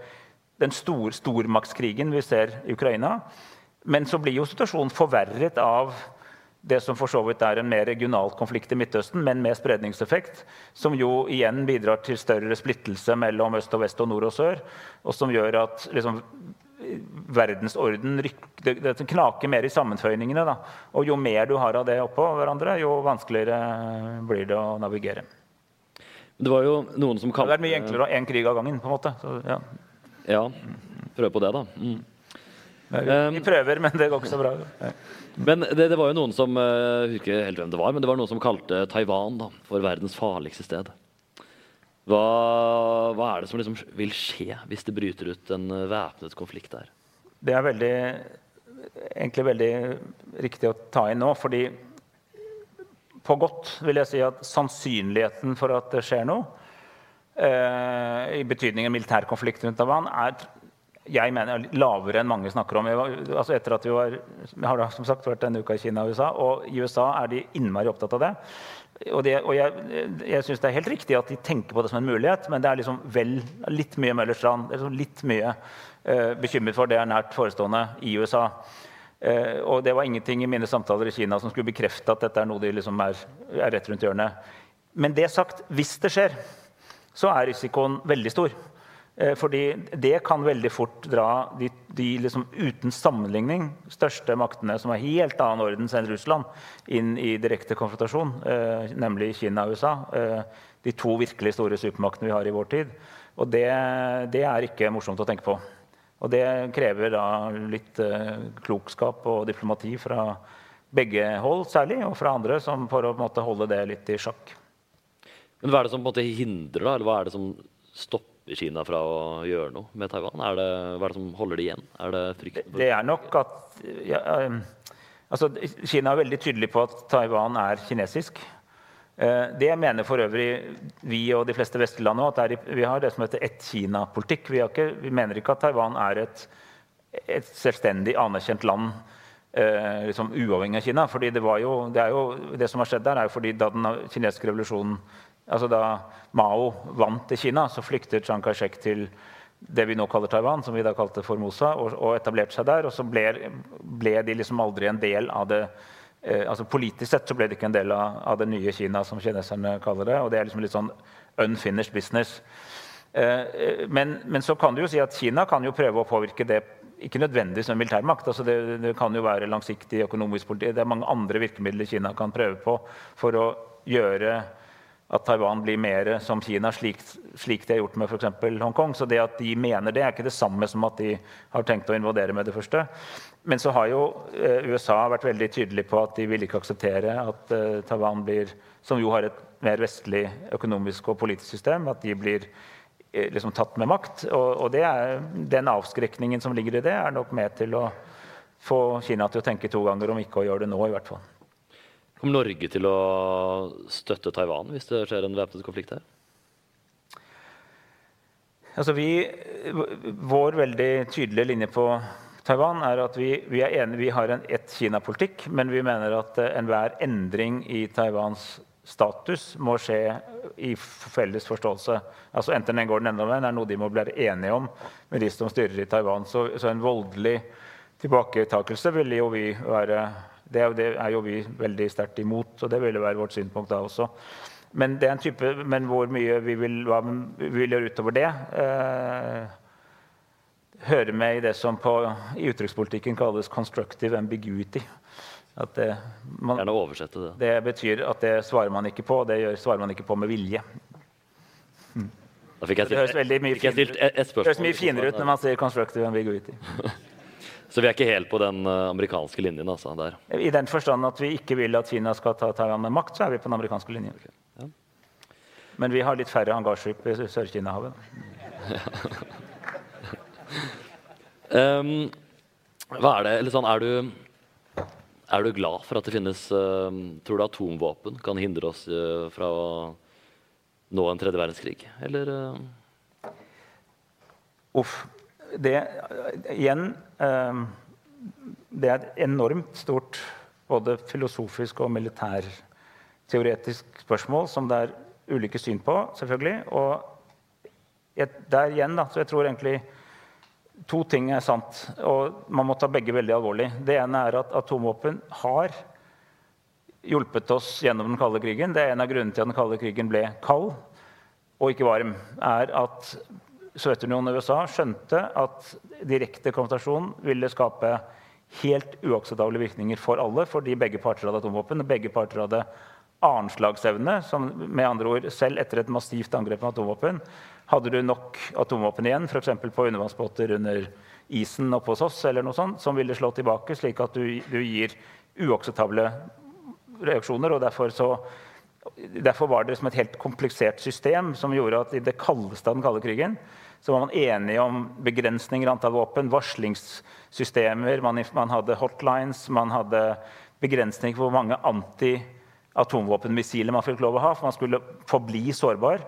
S6: den stor, stormaktskrigen vi ser i Ukraina. Men så blir jo situasjonen forverret av det som for så vidt er en mer regional konflikt i Midtøsten, men med spredningseffekt, som jo igjen bidrar til større splittelse mellom øst og vest og nord og sør, og som gjør at liksom, verdensorden det, det, knaker mer i sammenføyningene. Da. Og jo mer du har av det oppå hverandre, jo vanskeligere blir det å navigere.
S3: Det var jo noen som kalte
S6: Det er mye enklere å ha én krig av gangen. på en måte. Så, ja.
S3: ja. Prøv på det, da. Mm.
S6: Vi prøver, men det går ikke så bra.
S3: Men det, det, var jo noen som jeg husker helt hvem det var, men det var noen som kalte Taiwan da, for verdens farligste sted. Hva, hva er det som liksom vil skje hvis det bryter ut en væpnet konflikt der?
S6: Det er veldig, egentlig veldig riktig å ta inn nå. fordi på godt vil jeg si at sannsynligheten for at det skjer noe, eh, i betydningen militær konflikt rundt Taiwan, er jeg mener lavere enn mange snakker om. Var, altså etter at Vi var, har da som sagt vært denne uka i Kina og USA, og i USA er de innmari opptatt av det. Og, det, og jeg, jeg syns det er helt riktig at de tenker på det som en mulighet, men det er liksom vel, litt mye Møllers tran. Liksom litt mye uh, bekymret for det er nært forestående i USA. Uh, og det var ingenting i mine samtaler i Kina som skulle bekrefte at dette er noe de liksom er, er rett rundt hjørnet. Men det sagt, hvis det skjer, så er risikoen veldig stor. Eh, fordi det kan veldig fort dra de, de liksom uten sammenligning største maktene som har helt annen orden enn Russland, inn i direkte konfrontasjon, eh, nemlig Kina og USA. Eh, de to virkelig store supermaktene vi har i vår tid. Og det, det, er ikke morsomt å tenke på. Og det krever da litt klokskap og diplomati fra begge hold, særlig, og fra andre, som for å måte, holde det litt i sjakk.
S3: Men hva er det som på en måte hindrer, da? Eller hva er det som stopper Kina fra å gjøre noe med Taiwan? Er det, hva er det som holder det igjen? Er det
S6: frykten for Det er nok at ja, um, altså, Kina er veldig tydelig på at Taiwan er kinesisk. Uh, det mener for øvrig vi og de fleste vestlige land òg. Vi har det som heter ett-Kina-politikk. Vi, vi, mener ikke at Taiwan er et, et selvstendig anerkjent land uh, liksom uavhengig av Kina. fordi det, jo, det, jo, det, som har skjedd der, er jo fordi da den kinesiske revolusjonen Altså Da Mao vant i Kina, så flyktet Chiang Kai-shek til det vi nå kaller Taiwan, som vi da kalte Formosa, og, og etablerte seg der. Og så ble, ble, de liksom aldri en del av det eh, altså Politisk sett så ble de ikke en del av, av, det nye Kina, som kineserne kaller det. Og det er liksom litt sånn unfinished business. Eh, men, men, så kan du jo si at Kina kan jo prøve å påvirke det ikke nødvendigvis med militærmakt. Altså det, det, kan jo være langsiktig økonomisk politikk. Det er mange andre virkemidler Kina kan prøve på for å gjøre at Taiwan blir mer som Kina, slik, slik de har gjort med f.eks. Hongkong. Så det at de mener det, er ikke det samme som at de har tenkt å invadere med det første. Men så har jo eh, USA vært veldig tydelig på at de vil ikke akseptere at eh, Taiwan blir, som jo har et mer vestlig økonomisk og politisk system, at de blir eh, liksom tatt med makt. Og, og er, den avskrekningen som ligger i det, er nok med til å få Kina til å tenke to ganger om ikke å gjøre det nå, i hvert fall.
S3: Kommer Norge til å støtte Taiwan hvis det skjer en væpnet konflikt her?
S6: Altså vi, vår veldig tydelige linje på Taiwan er at vi, vi er enige, vi har en ett-Kina-politikk, men vi mener at eh, enhver endring i Taiwans status må skje i felles forståelse. Altså Enten den går den enda veien, er noe de må bli enige om med de som styrer i Taiwan. Så, så en voldelig tilbaketakelse ville jo vi være det er, jo, det er jo vi veldig sterkt imot, og det ville være vårt synspunkt da også. Men, det er en type, men hvor mye vi vil, hva vi vil gjøre utover det, eh, hører med i det som på, i uttrykkspolitikken kalles 'constructive ambiguity'. At det, man,
S3: Gjerne oversette det.
S6: det betyr at det svarer man ikke på, og det gjør, svarer man ikke på med vilje.
S3: Da fikk jeg stilt
S6: det høres mye finere ut når man sier 'constructive ambiguity'. [LAUGHS]
S3: Så vi er ikke helt på den eh, amerikanske linjen altså, der.
S6: I den forstand at vi ikke vil at Kina skal ta Taiwan med makt, så er vi på den amerikanske linjen.
S3: ja.
S6: Men vi har litt færre hangarskip i Sør-Kina-havet.
S3: um, [LAUGHS] hva er det, eller sånn, er du, er du glad for at det finnes uh, Tror du atomvåpen kan hindre oss uh, fra å nå en tredje verdenskrig? Eller Uh...
S6: Uff. Det igjen eh, Det er et enormt stort både filosofisk og militærteoretisk spørsmål som det er ulike syn på, selvfølgelig. Og der igjen, da, så jeg tror egentlig to ting er sant, og man må ta begge veldig alvorlig. Det ene er at atomvåpen har hjulpet oss gjennom den kalde krigen. Det er en av grunnene til at den kalde krigen ble kald og ikke varm. er at Sovjetunionen og USA skjønte at direkte konfrontasjon ville skape helt uakseptable virkninger for alle, fordi begge parter hadde atomvåpen. og begge parter hadde annenslagsevne. med andre ord, Selv etter et massivt angrep med atomvåpen hadde du nok atomvåpen igjen, f.eks. på undervannsbåter under isen oppe hos oss, eller noe sånt, som ville slå tilbake, slik at du, du gir uakseptable reaksjoner. og derfor så Derfor var det som et helt komplisert system som gjorde at i det kaldeste av den kalde krigen så var man enige om begrensninger i antall våpen, varslingssystemer, man, man hadde hotlines, man hadde begrensninger på hvor mange anti-atomvåpenmissiler man fikk lov å ha, for man skulle forbli sårbar.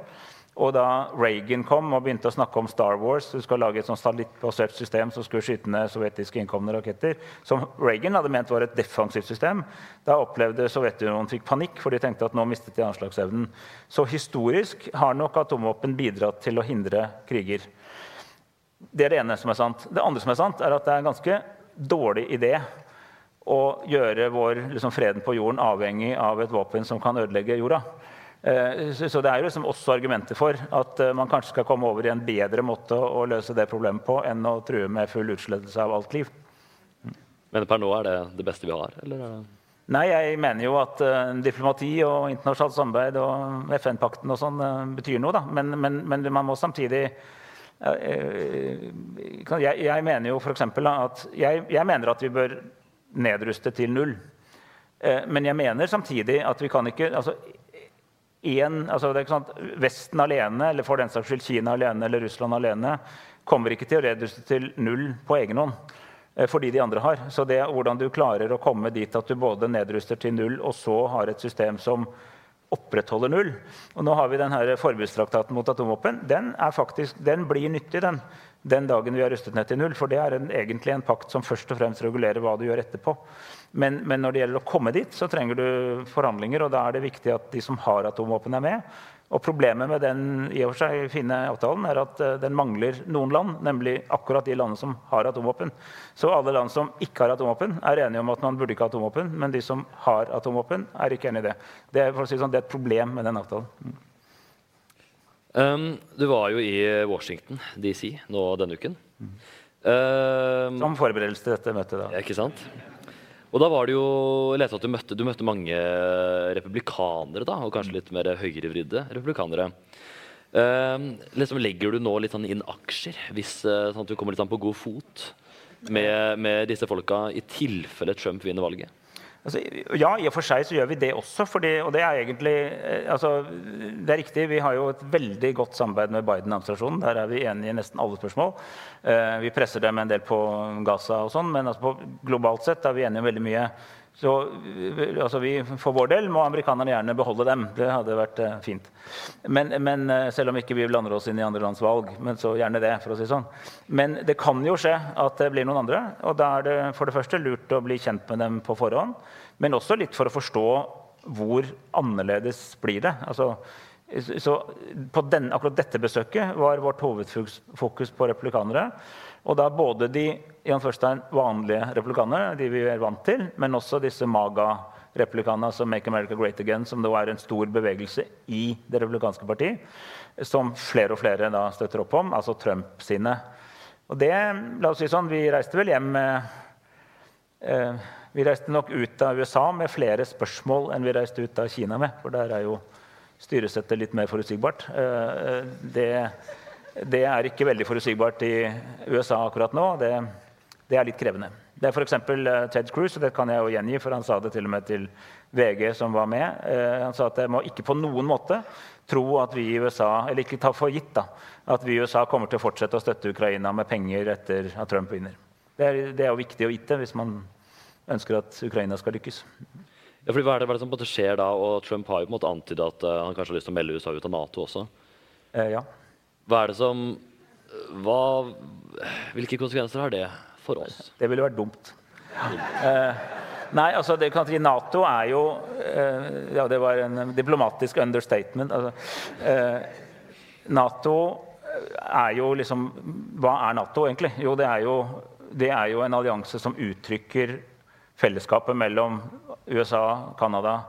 S6: Og da Reagan kom og begynte å snakke om Star Wars, du skal lage et sånt satellittbasert system som skulle skyte ned sovjetiske innkomne raketter, som Reagan hadde ment var et defensivt system, da opplevde Sovjetunionen fikk panikk, for de tenkte at nå mistet de anslagsevnen. Så historisk har nok atomvåpen bidratt til å hindre kriger. Det er det ene som er sant. Det andre som er sant, er at det er en ganske dårlig idé å gjøre vår liksom, freden på jorden avhengig av et våpen som kan ødelegge jorda. Eh, Så det er jo liksom også argumenter for at eh, man kanskje skal komme over i en bedre måte å løse det problemet på enn å true med full utslettelse av alt liv.
S3: Men per nå er det det beste vi har? Eller er det
S6: Nei, jeg mener jo at eh, diplomati og internasjonalt samarbeid og FN-pakten og sånn betyr noe, da. Men, men, men man må samtidig jeg, jeg mener jo f.eks. at jeg, jeg mener at vi bør nedruste til null. Men jeg mener samtidig at vi kan ikke altså, en, altså det er ikke sant, Vesten alene, eller for den saks skyld Kina alene eller Russland alene, kommer ikke til å redusere til null på egen hånd. eh, Fordi de andre har. Så det er hvordan du klarer å komme dit at du både nedruster til null, og så har et system som opprettholder null. Og nå har vi den her forbudstraktaten mot atomvåpen. Den, faktisk, den blir nyttig den, den dagen vi har rustet ned til null. For det er en, egentlig en pakt som først og fremst regulerer hva du gjør etterpå. Men, men når det gjelder å komme dit, så trenger du forhandlinger, og da er det viktig at de som har atomvåpen, er med. Og problemet med den i og for seg fine avtalen er at eh, den mangler noen land, nemlig akkurat de landene som har atomvåpen. Så alle land som ikke har atomvåpen, er enige om at man burde ikke ha atomvåpen, men de som har atomvåpen, er ikke enig i det. Det er, si sånn, det er et problem med den avtalen. Mm.
S3: Um, du var jo i Washington DC nå denne uken. Um,
S6: Som forberedelse til dette møtet. da.
S3: Ikke sant? Og da var det jo Jeg leste at du møtte, du møtte mange republikanere, da, og kanskje litt mer høyrevridde republikanere. Uh, liksom Legger du nå litt sånn inn aksjer, hvis, eh, sånn at du kommer litt sånn på god fot med, med disse folka, i tilfelle Trump vinner valget?
S6: Altså, ja, i og for seg så gjør vi det også. Fordi, og det er egentlig eh, altså, Det er riktig, vi har jo et veldig godt samarbeid med Biden-administrasjonen. Der er vi enige i nesten alle spørsmål. Eh, vi presser dem en del på Gaza og sånn, men altså på, globalt sett er vi enige om veldig mye. Så altså vi, for vår del må amerikanerne gjerne beholde dem. Det hadde vært eh, fint. Men, men, eh, Selv om ikke vi blander oss inn i andre lands valg. Men så gjerne det, for å si sånn. Men det kan jo skje at det blir noen andre. Og da er det for det første lurt å bli kjent med dem på forhånd. Men også litt for å forstå hvor annerledes blir det. Altså, så den, akkurat dette besøket var vårt hovedfokus på replikanere. Og da både de i vanlige replikanerne, de vi er vant til, men også disse MAGA-replikanene, som Make America Great Again, som det er en stor bevegelse i det republikanske parti, som flere og flere da støtter opp om, altså Trump sine. Og det, la oss si sånn, Vi reiste vel hjem med eh, Vi reiste nok ut av USA med flere spørsmål enn vi reiste ut av Kina med. For der er jo styresettet litt mer forutsigbart. Eh, eh det det er ikke veldig forutsigbart i USA akkurat nå. Det, det er litt krevende. Det er f.eks. Eh, Ted Cruz, og det kan jeg jo gjengi, for han sa det til og med til VG, som var med. Eh, han sa at jeg må ikke på noen måte tro at vi i USA Eller ikke ta for gitt da, at vi i USA kommer til å fortsette å støtte Ukraina med penger etter at Trump vinner. Det er, det er jo viktig å vite hvis man ønsker at Ukraina skal lykkes.
S3: Ja, fordi hva er det, hva er det som skjer da? Og Trump har jo på en måte antydet at uh, han kanskje har lyst til å melde USA ut av Nato også.
S6: Eh, ja.
S3: Hva er det som hva, Hvilke konsekvenser har det for oss?
S6: Det ville vært dumt. Eh, nei, altså det kan si Nato er jo eh, Ja, det var en diplomatisk understatement. Altså, eh, Nato er jo liksom Hva er Nato, egentlig? Jo, det er jo, det er jo en allianse som uttrykker fellesskapet mellom USA, Canada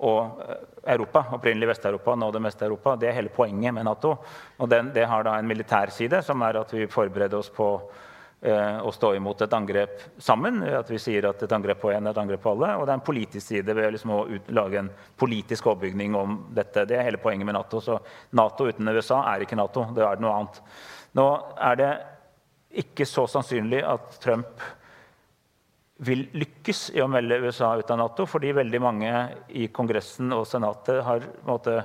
S6: og eh, Europa, opprinnelig Vest-Europa, nå det meste Europa. Det er hele poenget med Nato. Og den, det har da en militær side, som er at vi forbereder oss på eh, å stå imot et angrep sammen. At vi sier at et angrep på en er et angrep på alle. Og det er en politisk side ved liksom å ut, lage en politisk overbygning om dette. Det er hele poenget med Nato. Så Nato uten USA er ikke Nato. Det er noe annet. Nå er det ikke så sannsynlig at Trump vil lykkes i å melde USA ut av Nato, fordi veldig mange i Kongressen og Senatet har, måte,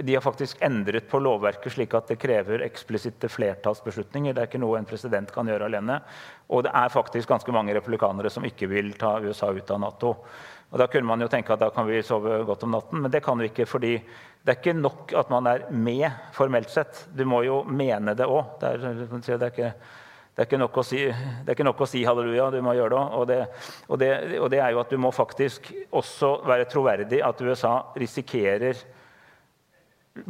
S6: har faktisk endret på lovverket slik at det krever eksplisitte flertallsbeslutninger. Det er ikke noe en president kan gjøre alene. Og det er faktisk ganske mange republikanere som ikke vil ta USA ut av Nato. Og Da kunne man jo tenke at da kan vi sove godt om natten, men det kan vi ikke. fordi det er ikke nok at man er med formelt sett. Du må jo mene det òg. Det, er det er, ikke nok å si, nok å si halleluja, du må gjøre det. Og, og, og, det er jo at du må faktisk også være troverdig at USA risikerer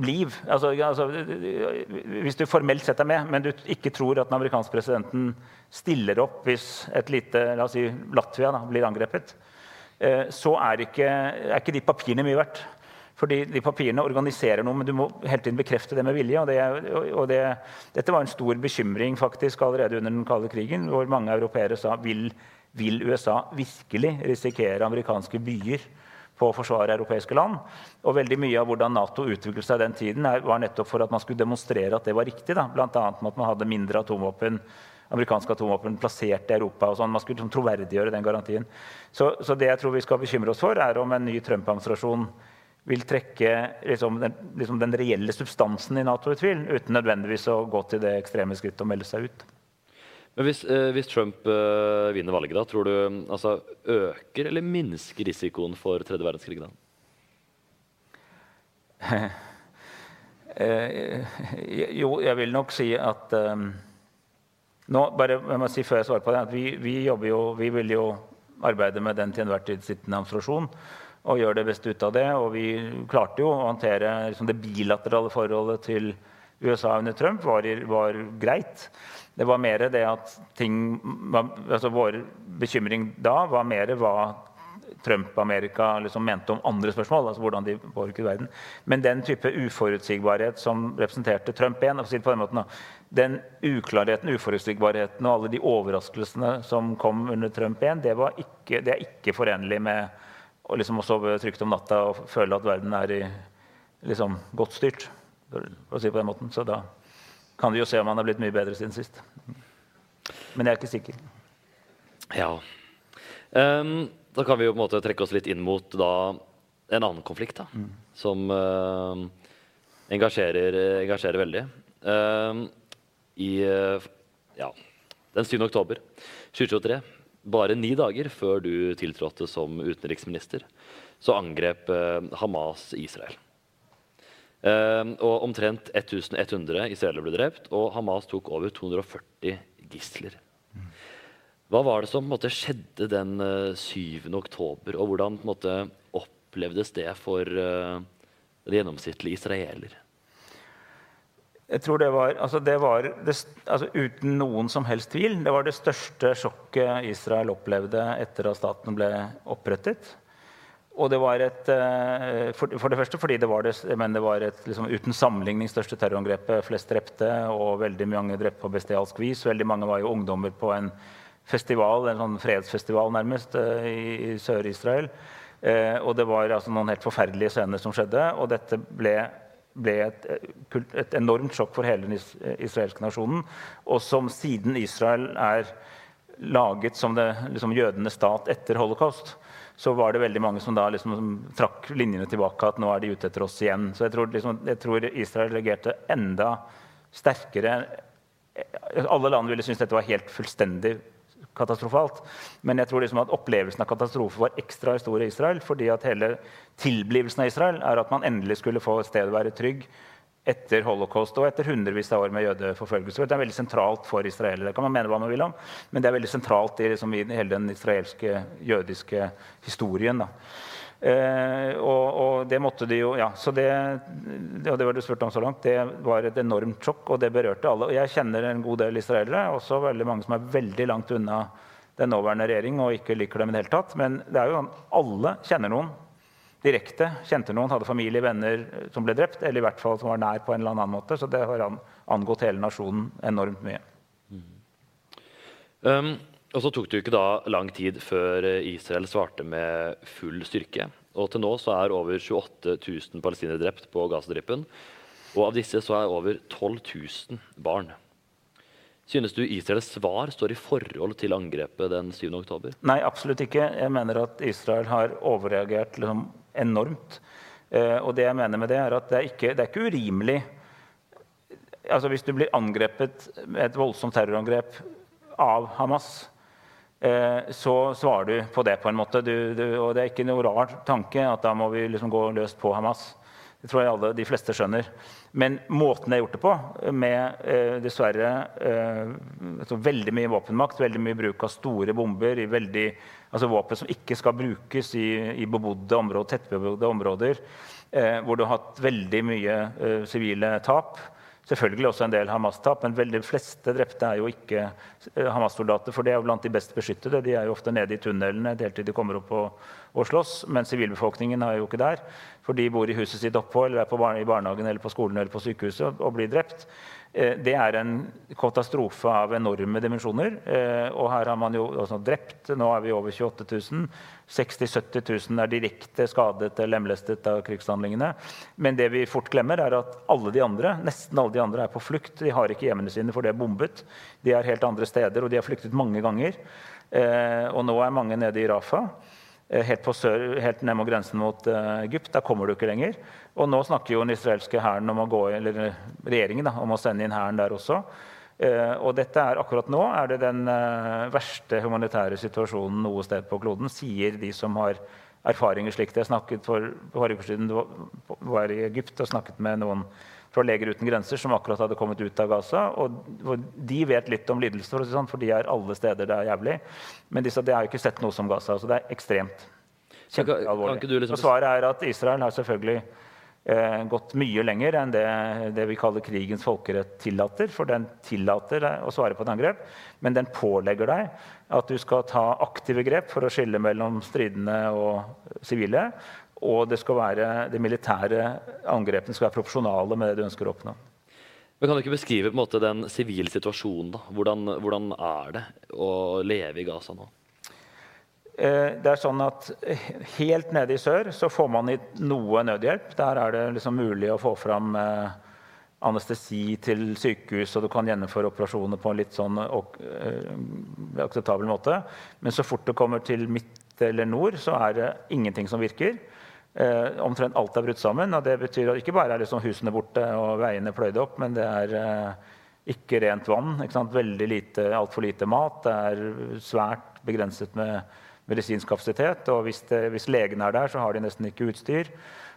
S6: liv. Altså, altså, hvis du formelt sett er med, men du ikke tror at den amerikanske presidenten stiller opp hvis et lite la oss si, Latvia da, blir angrepet, eh, så er ikke, er ikke de papirene mye verdt. Fordi de papirene organiserer noe, men du må hele tiden bekrefte det med vilje. Og, det, og det, dette var en stor bekymring faktisk allerede under den kalde krigen, hvor mange europeere sa vil, vil USA virkelig risikere amerikanske byer på å forsvare europeiske land. Og veldig mye av hvordan Nato utviklet seg den tiden, var nettopp for at man skulle demonstrere at det var riktig. Bl.a. med at man hadde mindre atomvåpen amerikanske atomvåpen plassert i Europa. og sånn. Man skulle liksom troverdiggjøre den garantien. Så, så, det jeg tror vi skal bekymre oss for, er om en ny Trump-administrasjon vil trekke liksom, den, liksom den, reelle substansen i Nato i tvil, uten nødvendigvis å gå til det ekstreme skrittet å melde seg ut.
S3: Men Hvis, eh, hvis Trump eh, vinner valget, da, tror du altså, øker eller minsker risikoen for tredje verdenskrig? da? [LAUGHS]
S6: eh, jo, jeg vil nok si at um, nå, bare, jeg må si før jeg svarer på det, at vi, vi, jo, vi vil jo arbeide med den til enhver tid sittende administrasjon og gjør det beste ut av det. Og vi klarte jo å håndtere liksom, det bilaterale forholdet til USA under Trump var, var greit. Det var mer det at ting altså Vår bekymring da var mer hva Trump-Amerika liksom mente om andre spørsmål. altså hvordan de påvirket verden. Men den type uforutsigbarhet som representerte Trump 1, si på den måten den uklarheten, uforutsigbarheten og alle de overraskelsene som kom under Trump 1, det, ikke, det er ikke forenlig med og liksom å sove trygt om natta og føle at verden er i, liksom, godt styrt. For å si på den måten. Så da kan vi jo se om han er blitt mye bedre siden sist. Men jeg er ikke sikker.
S3: Ja. Um, da kan vi jo på en måte trekke oss litt inn mot da, en annen konflikt da, mm. som uh, engasjerer, engasjerer, veldig. Uh, I uh, ja, den 7. oktober 2023 bare ni dager før du tiltrådte som utenriksminister, så angrep eh, Hamas Israel. Eh, og omtrent 1100 israelere ble drept, og Hamas tok over 240 gisler. Hva var det som måte, skjedde den eh, 7. oktober, og hvordan måte, opplevdes det for uh, den gjennomsnittlige israeler?
S6: Jeg tror det var, altså det var det, altså Uten noen som helst tvil, det var det største sjokket Israel opplevde etter at staten ble opprettet. Og det var et, eh, for, for det første fordi det var, det, men det var et liksom, uten sammenligning største terrorangrepet. Flest drepte og veldig mange drepte på bestialsk vis. Veldig mange var jo ungdommer på en festival, en sånn fredsfestival nærmest, eh, i, i Sør-Israel. Eh, og det var altså noen helt forferdelige scener som skjedde. Og dette ble ble et, et, enormt sjokk for hele den israelske nasjonen. Og som siden Israel er laget som det, liksom jødenes stat etter holocaust, så var det veldig mange som da liksom, trakk linjene tilbake. At nå er de ute etter oss igjen. Så jeg tror, liksom, jeg tror Israel reagerte enda sterkere. Alle land ville synes dette var helt fullstendig katastrofalt. Men jeg tror liksom at opplevelsen av katastrofe var ekstra stor i Israel. fordi at hele tilblivelsen av Israel er at man endelig skulle få et sted å være trygg etter holocaust og etter hundrevis av år med jødeforfølgelse. Det er veldig sentralt for israelere. Det kan man mene hva man vil om, men det er veldig sentralt i, liksom, i hele den israelske jødiske historien. Da. Eh, og, og, det måtte de jo Ja, så det, og det var du spurt om så langt. Det var et enormt sjokk, og det berørte alle. Og jeg kjenner en god del israelere, også veldig mange som er veldig langt unna den nåværende regjering og ikke liker dem i det hele tatt. Men det er jo sånn alle kjenner noen direkte. Kjente noen, hadde familie, venner som ble drept, eller i hvert fall som var nær på en eller annen måte. Så det har angått hele nasjonen enormt mye. Mm.
S3: Um, og så tok det jo ikke da lang tid før eh, Israel svarte med full styrke. Og til nå så er over 28 000 palestinere drept på Gazastripen. Og av disse så er over 12 000 barn. Synes du Israels svar står i forhold til angrepet den 7. oktober?
S6: Nei, absolutt ikke. Jeg mener at Israel har overreagert liksom enormt. Eh, og det jeg mener med det, er at det er ikke, det er ikke urimelig Altså Hvis du blir angrepet med et voldsomt terrorangrep av Hamas, så svarer du på det på en måte. Du, du, og det er ikke noe rar tanke at da må vi liksom gå løst på Hamas. Det tror jeg alle, de fleste skjønner. Men måten det er gjort det på, med eh, dessverre eh, altså veldig mye våpenmakt, veldig mye bruk av store bomber, veldig, altså våpen som ikke skal brukes i, i bebodde områder, tettbebodde områder, eh, hvor du har hatt veldig mye eh, sivile tap Selvfølgelig også en del Hamas-tap, men veldig fleste drepte er jo ikke eh, Hamas-soldater. For de er jo blant de best beskyttede. De er jo ofte nede i tunnelene helt til de kommer opp og, og slåss. Men sivilbefolkningen er jo ikke der. For de bor i huset sitt oppå, eller er bar i barnehagen eller på skolen eller på sykehuset og, blir drept. Eh, det er en katastrofe av enorme dimensjoner. Eh, og her har man jo også drept. Nå er vi over 28 000. 60 000-70 000 er direkte skadet eller lemlestet av krigshandlingene. Men det vi fort glemmer, er at alle de andre, nesten alle de andre er på flukt. De har ikke hjemmene sine, for det er bombet. De er helt andre steder, og de har flyktet mange ganger. Eh, og nå er mange nede i Rafa. Helt, sør, helt ned mot grensen mot Egypt. Der kommer du ikke lenger. Og nå snakker jo den israelske hæren om å gå, eller regjeringen da, om å sende inn hæren der også. Og dette er akkurat nå er det den verste humanitære situasjonen noe sted på kloden, sier de som har erfaringer slik det. Jeg snakket for forrige uke siden var i Egypt og snakket med noen fra Leger uten grenser som akkurat hadde kommet ut av Gaza. og De vet litt om lidelser, sånn, for de er alle steder det er jævlig. Men sa de har ikke sett noe som Gaza. så det er ekstremt kjempealvorlig. Liksom... Og svaret er at Israel har selvfølgelig eh, gått mye lenger enn det, det, vi kaller krigens folkerett tillater. For den tillater deg å svare på et angrep, men den pålegger deg at du skal ta aktive grep for å skille mellom stridende og sivile. Og det skal være, de militære angrepene skal være proporsjonale med det du ønsker å oppnå.
S3: Men Kan du ikke beskrive på en måte den sivile situasjonen? da? Hvordan, hvordan er det å leve i Gaza nå?
S6: Eh, det er sånn at Helt nede i sør så får man i noe nødhjelp. Der er det liksom mulig å få fram eh, anestesi til sykehus, og du kan gjennomføre operasjoner på en litt sånn eh, akseptabel måte. Men så fort det kommer til midt eller nord, så er det ingenting som virker. Eh, omtrent alt er brutt sammen. og Det betyr at ikke bare er liksom husene borte og veiene pløyd opp, men det er eh, ikke rent vann. Ikke sant? Veldig lite, altfor lite mat. Det er svært begrenset med medisinsk kapasitet. Og hvis, hvis legene er der, så har de nesten ikke utstyr.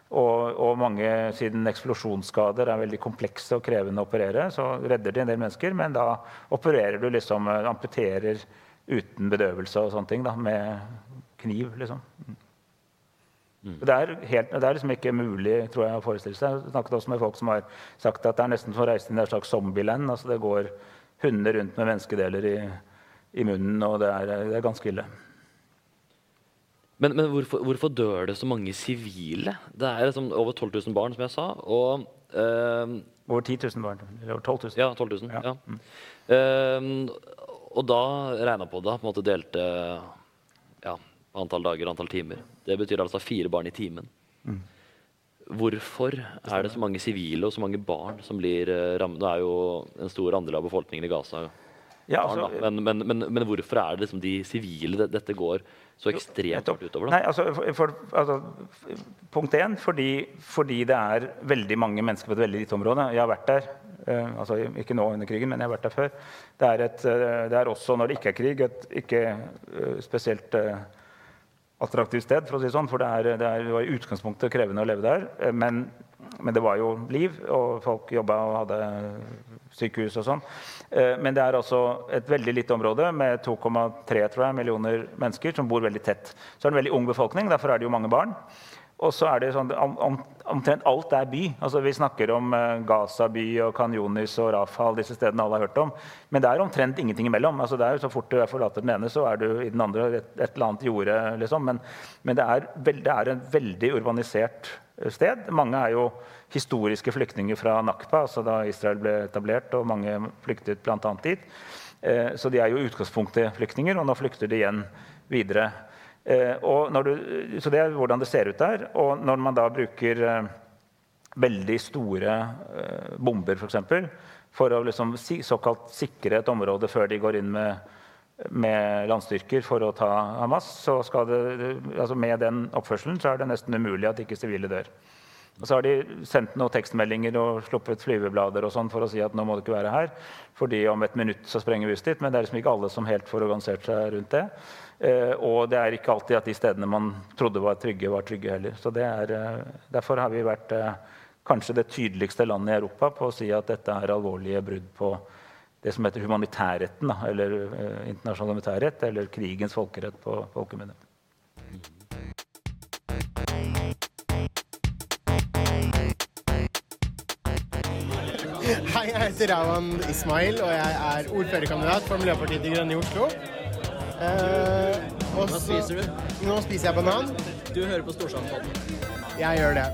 S6: Og, og mange, siden eksplosjonsskader er veldig komplekse og krevende å operere, så redder de en del mennesker. Men da opererer du liksom Amputerer uten bedøvelse og sånne ting. Da, med kniv, liksom. Det er, helt, det er liksom ikke mulig tror jeg, å forestille seg. Jeg snakket også med folk som har sagt at det er nesten som å reise inn i et slags zombieland. Altså det går hunder rundt med menneskedeler i, i munnen, og det er, det er ganske ille.
S3: Men, men hvorfor, hvorfor dør det så mange sivile? Det er liksom over 12 000 barn, som jeg sa. Og Uh,
S6: Over 10 000 barn. Eller over 12 000.
S3: Ja, 12 000.
S6: Ja.
S3: Ja. Eh, og da regna på det, på en måte delte ja, antall dager, antall timer. Det betyr altså fire barn i timen.
S6: Mm.
S3: Hvorfor er det så mange sivile og så mange barn som blir uh, rammet? Det er jo en stor andel av befolkningen i Gaza.
S6: Ja, altså,
S3: barn, Men, men, men, men hvorfor er det liksom de sivile det, dette går så ekstremt hardt utover?
S6: Nei, altså, for, altså, punkt én, fordi, fordi det er veldig mange mennesker på et veldig lite område. Jeg har vært der. Uh, altså, ikke nå under krigen, men jeg har vært der før. Det er, et, uh, det er også, når det ikke er krig, et ikke uh, spesielt eh, attraktivt sted, for å si sånn. For det, er, det, er, det var i utgangspunktet krevende å leve der. eh, Men, men det var jo liv, og folk jobba og hadde sykehus og sånn. Eh, Men det er altså et veldig lite område med 2,3 millioner mennesker som bor veldig tett. Så er det en veldig ung befolkning, derfor er det jo mange barn. Og så er det sånn, om, om, Omtrent alt er by. Altså Vi snakker om eh, Gaza by og Kanyonis og Rafal, disse stedene alle har hørt om. Men det er omtrent ingenting imellom. Altså det er jo Så fort du forlater den ene, så er du i den andre et, et eller annet jorde. liksom. Men, men det, er veld, er en veldig urbanisert eh, sted. Mange er jo historiske flyktninger fra Nakba, altså da Israel ble etablert, og mange flyktet bl.a. dit. Eh, Så de er jo utgangspunktet flyktninger, og nå flykter de igjen videre. Eh, du, så det er hvordan det ser ut der. Og når man da bruker eh, veldig store eh, bomber, f.eks., for, for å liksom såkalt sikre et område før de går inn med, med landstyrker for å ta Hamas, så skal det, altså med den oppførselen så er det nesten umulig at ikke sivile dør. Og så har de sendt noen tekstmeldinger og sluppet flyveblader og sånn for å si at nå må du ikke være her, fordi om et minutt så sprenger vi huset ditt. Men det er liksom ikke alle som helt får organisert seg rundt det. Eh, og det er ikke alltid at de stedene man trodde var trygge, var trygge heller. Så er, eh, Derfor har vi vært eh, kanskje det tydeligste landet i Europa på å si at dette er alvorlige brudd på det som heter humanitærretten, eller internasjonal humanitærrett, eller krigens folkerett på folkemunne.
S7: Hei, jeg heter Rawan Ismail, og jeg er ordførerkandidat for Miljøpartiet De Grønne i Oslo. Eh, og
S8: Hva
S7: så-
S8: spiser du?
S7: Nå spiser jeg banan.
S8: Du hører på Storsalspodden.
S7: Jeg gjør det.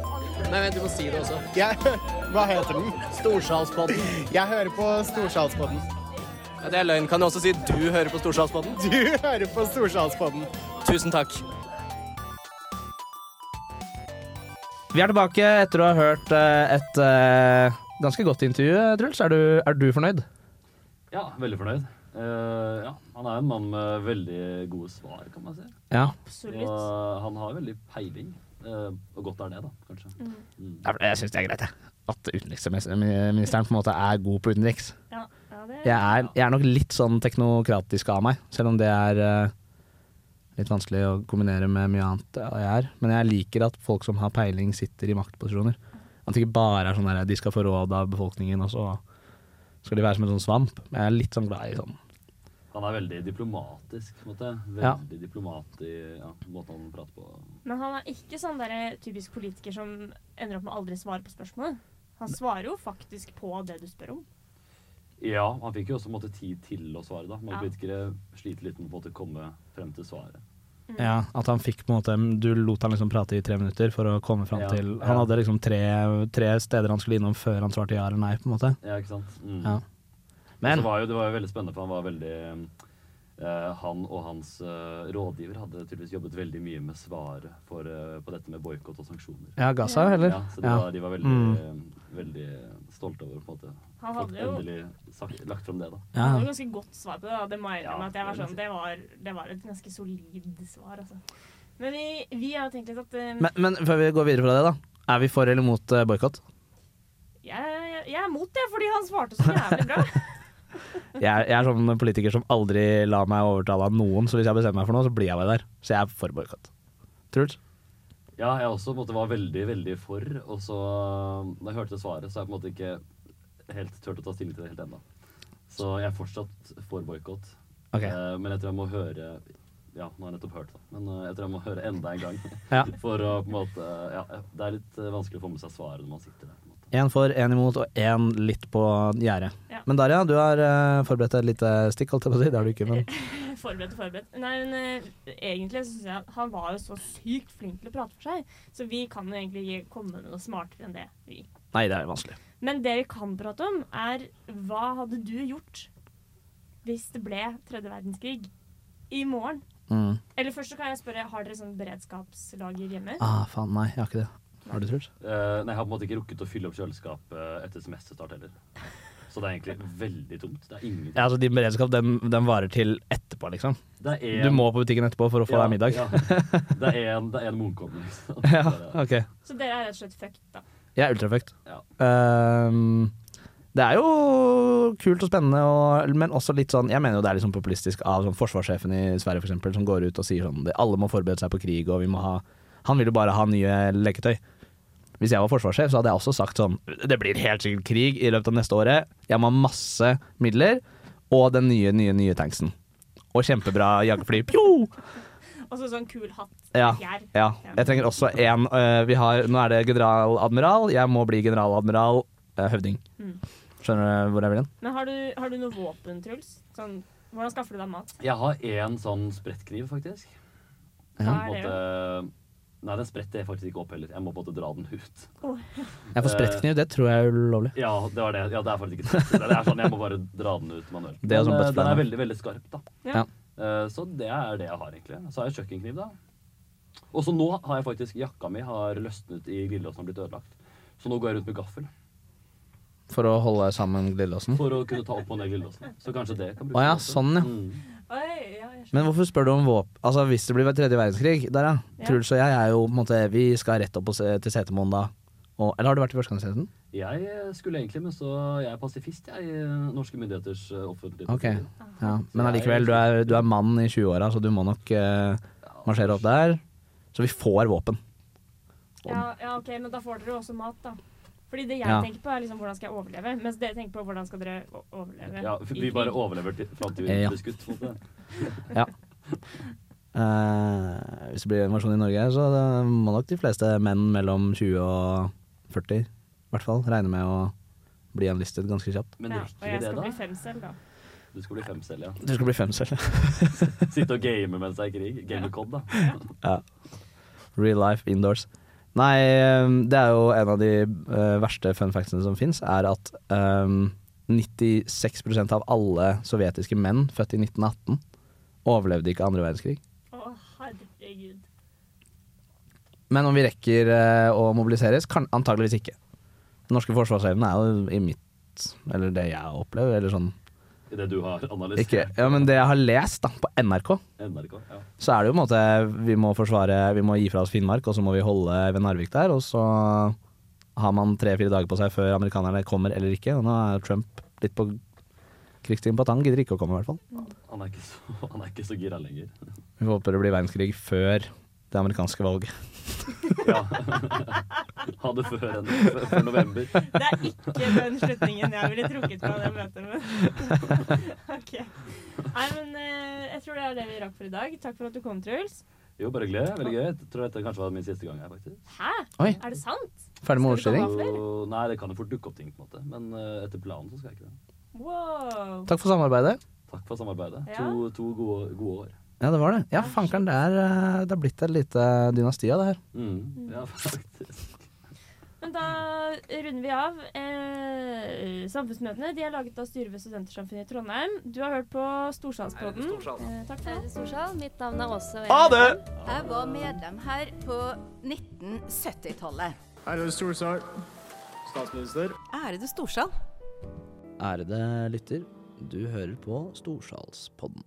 S8: Nei, vent, du må si det også.
S7: Jeg, [LAUGHS] hva heter den?
S8: Storsalspodden.
S7: Jeg hører på Storsalspodden.
S8: Ja, det er løgn. Kan du også si du hører på Storsalspodden?
S7: Du hører på Storsalspodden.
S8: Tusen takk.
S2: Vi er tilbake etter å ha hørt eh, et eh, ganske godt intervju, Truls. Er du, er du fornøyd?
S3: Ja, veldig fornøyd. Uh, ja, han er en mann med veldig gode svar, kan man si.
S2: Ja.
S1: Absolutt.
S3: Og han har veldig peiling. Uh, og godt er det, da, kanskje. Mm.
S2: Jeg syns det er greit, jeg. At utenriksministeren på en måte er god på utenriks.
S1: Ja, ja, det
S2: Jeg er, jeg er nok litt sånn teknokratisk av meg, selv om det er uh, litt vanskelig å kombinere med mye annet jeg er. Men jeg liker at folk som har peiling, sitter i maktposisjoner. At det ikke bare er sånn der de skal få råd av befolkningen, og så skal de være som en sånn svamp. Men jeg er litt sånn glad i sånn
S3: Han er veldig diplomatisk, på en måte.
S2: Ja.
S3: Veldig diplomat i ja, måten han prater på.
S1: Men han er ikke sånn der typisk politiker som ender opp med å aldri svare på spørsmålet. Han svarer jo faktisk på det du spør om.
S3: Ja, han fikk jo også måte, tid til å svare, da. Mange
S1: Ja.
S3: politikere sliter litt med å komme frem til svaret.
S2: Ja, at han fikk på en måte Du lot han liksom prate i tre minutter for å komme fram
S3: Ja,
S2: til
S3: ja.
S2: Han hadde liksom tre, tre steder han skulle innom før han svarte ja eller nei, på en måte.
S3: Ja, ikke sant? Mm.
S2: Ja.
S3: Men var, jo, det var jo veldig spennende, for han var veldig Han og hans eh, rådgiver hadde tydeligvis jobbet veldig mye med svaret for, eh, på dette med boikott og sanksjoner.
S2: Ja, Gaza, eller?
S3: Ja, så det
S2: Ja.
S3: var, de var veldig,
S2: Mm.
S3: veldig stolte over på en måte
S1: Han hadde jo
S3: endelig sagt, lagt fram det. da.
S2: Ja.
S1: han hadde ganske godt svar på det. Da. Det må jeg innrømme. At jeg var sånn, det, var, det var et ganske solid svar, altså. Men vi, vi har tenkt litt at eh,
S2: Men, men før vi går videre fra det, da. Er vi for eller mot uh, boikott?
S1: jeg, jeg er mot det, fordi han svarte så jævlig bra. [LAUGHS]
S2: Jeg er, jeg er sånn politiker som aldri lar meg overtale av noen, så hvis jeg bestemmer meg for noe, så blir jeg med der. Så jeg er for boikott. Truls?
S3: Ja, jeg også måte var veldig, veldig for, og så da jeg hørte svaret, så har jeg på en måte ikke helt turt å ta stilling til det helt ennå. Så jeg er fortsatt for boikott.
S2: Okay.
S3: Eh, men jeg tror jeg må høre Ja, nå har jeg nettopp hørt, det, Men uh, jeg tror jeg må høre enda en gang.
S2: Ja. [LAUGHS]
S3: For å på en måte Ja, det er litt eh, vanskelig å få med seg svaret når man sitter der.
S2: Én for, én imot og én litt på gjerdet.
S1: Ja.
S2: Men Darja, du har uh, forberedt et lite stikk, holdt jeg på å si. Det har du ikke, men [LAUGHS]
S1: Forberedt og forberedt. Nei, men uh, egentlig syns jeg at han var jo så sykt flink til å prate for seg, så vi kan jo egentlig ikke komme med noe smartere enn det. vi.
S2: Nei, det er vanskelig.
S1: Men det vi kan prate om, er hva hadde du gjort hvis det ble tredje verdenskrig i morgen?
S2: Mm.
S1: Eller først så kan jeg spørre, har dere sånn beredskapslager hjemme?
S2: Ah, faen, nei, jeg har ikke det. Har du, Truls?
S3: Uh, nei, jeg har på en måte ikke rukket å fylle opp kjøleskapet etter semesterstart heller. Så det er egentlig veldig tomt. Det er ingenting.
S2: Ja, altså Din beredskap den, den varer til etterpå, liksom.
S3: Det er
S2: Du må på butikken etterpå for å få
S3: Ja,
S2: deg middag.
S3: Ja. Det er en, det er en munnkomme, liksom. [LAUGHS]
S2: Ja,
S3: Bare-
S2: ok.
S1: Så dere er rett og slett fucked, da.
S2: Jeg er ultrafucked.
S3: Ja.
S2: Um, det er jo kult og spennende, og, men også litt sånn Jeg mener jo det er litt sånn populistisk av sånn forsvarssjefen i Sverige f.eks., som går ut og sier sånn det, Alle må forberede seg på krig, og vi må ha Han vil jo bare ha nye leketøy. Hvis jeg var forsvarssjef, så hadde jeg også sagt sånn Det blir helt sikkert krig i løpet av neste året. Jeg må ha masse midler og den nye, nye, nye tanksen. Og kjempebra jagerfly. Pjo!
S1: Og så sånn kul hatt.
S2: Ja. Ja. Jeg trenger også en øh, Nå er det generaladmiral. Jeg må bli generaladmiral uh, høvding.
S1: Mm.
S2: Skjønner du hvor jeg vil hen?
S1: Men har du, har du noe våpen, Truls? Sånn, hvordan skaffer du deg mat?
S3: Jeg har én sånn sprettkniv, faktisk.
S1: Ja.
S3: På en måte- Nei, den spretter jeg faktisk ikke opp heller. Jeg må bare dra den ut.
S2: Jeg får sprettkniv, det tror jeg er ulovlig.
S3: Ja, det var det. Ja, det er faktisk ikke sprett. Det er sånn, Jeg må bare dra den ut manuelt.
S2: Det er sånn
S3: eh, den er veldig, veldig skarp, da.
S1: Ja.
S3: Eh, Så det er det jeg har, egentlig. Så har jeg kjøkkenkniv, da. Og så nå har jeg faktisk Jakka mi har løsnet i glidelåsen og blitt ødelagt. Så nå går jeg rundt med gaffel
S2: For å holde sammen glidelåsen.
S3: for å kunne ta opp og ned glidelåsen. Så kanskje det kan
S2: Å
S3: brukes.
S2: ja, sånn ja.
S3: Mm.
S1: Oi, ja.
S2: Men hvorfor spør du om våpen? Altså Hvis det blir tredje verdenskrig, der ja.
S1: Ja.
S2: Truls og jeg er jo på en måte Vi skal rett opp se- til Setermoen da. Og, eller har du vært i førstegangstjenesten?
S3: Jeg eh, skulle egentlig, men så jeg er pasifist, jeg, i eh, norske myndigheters eh, offentlige
S2: Ok. Ja. Men allikevel, du er, du er mann i 20-åra, så du må nok uh, marsjere opp der. Så vi får våpen.
S1: Ja, ja, ok, men da får dere jo også mat, da. Fordi det jeg
S2: Ja.
S1: tenker på, er liksom hvordan skal jeg overleve, mens dere tenker på hvordan skal dere overleve.
S3: Ja,
S1: for
S3: vi bare overlever til, fram til vi
S2: Ja.
S3: blir skutt. [LAUGHS] ja. Uh.
S2: Eh, hvis det blir invasjon i Norge, så må nok de fleste menn mellom 20 og 40 i hvert fall regne med å bli enlistet ganske kjapt.
S3: Men
S1: ja, og jeg
S3: det,
S1: skal
S3: da?
S1: bli femcell, da.
S3: Du skal bli femcell, ja.
S2: Du skal bli femcell.
S3: Sitte og game mens det er krig. Game ja. COD, da.
S2: ja. Real life indoors. Nei, eh, det er jo en av de uh, verste fun factsene som fins, er at um, 96% av alle sovjetiske menn født i 1918 overlevde ikke andre verdenskrig.
S1: Å, herregud.
S2: Men om vi rekker uh, å mobiliseres, kan antageligvis ikke. Den norske forsvarsevnen er jo i mitt Eller det jeg opplever, eller sånn
S3: I det du har analysert.
S2: ikke, Ja, men det jeg har lest da, på NRK,
S3: NRK. Ja.
S2: så er det jo på en måte Vi må forsvare Vi må gi fra oss Finnmark, og så må vi holde ved Narvik der, og så har man tre-fire dager på seg før amerikanerne kommer eller ikke. Og nå er Trump litt på krigstiden på at han gidder ikke å komme, i hvert fall.
S3: Han er ikke så, [LAUGHS] han er ikke så gira lenger.
S2: Vi håper det blir verdenskrig før det amerikanske valget.
S3: Ja. [LAUGHS] Ha det før, før, november.
S1: Det er ikke den slutningen jeg ville trukket fra det møtet men [LAUGHS] ok. Nei, men eh, jeg tror det er det vi rakk for i dag. Takk for at du kom, Truls.
S3: Jo, bare gled, Veldig gøy. Jeg tror dette kanskje var min siste gang her, faktisk.
S1: Hæ?
S2: Oi.
S1: Er det sant?
S2: Ferdig med?
S3: Og, nei, det kan jo fort dukke opp ting, på en måte. Men uh, etter planen så skal jeg ikke det.
S1: Wow.
S2: Takk for samarbeidet.
S3: Takk for samarbeidet.
S1: Ja.
S3: To, to gode, gode år.
S2: Ja, det var det. Ja, fankeren, det er, eh, det er blitt et lite dynasti av det her.
S3: Mm. Ja, faktisk.
S1: Men da runder vi av. Eh, samfunnsmøtene de er laget av styret ved Studentersamfunnet i Trondheim. Du har hørt på Storsalspodden. Eh, takk for det.
S9: Storsal. Mitt navn er Åse.
S2: Ha det!
S9: Jeg var medlem her på 1970-tallet.
S7: Ærede Storsal. Statsminister.
S9: Ærede Storsal.
S2: Ærede lytter, du hører på Storsalspodden.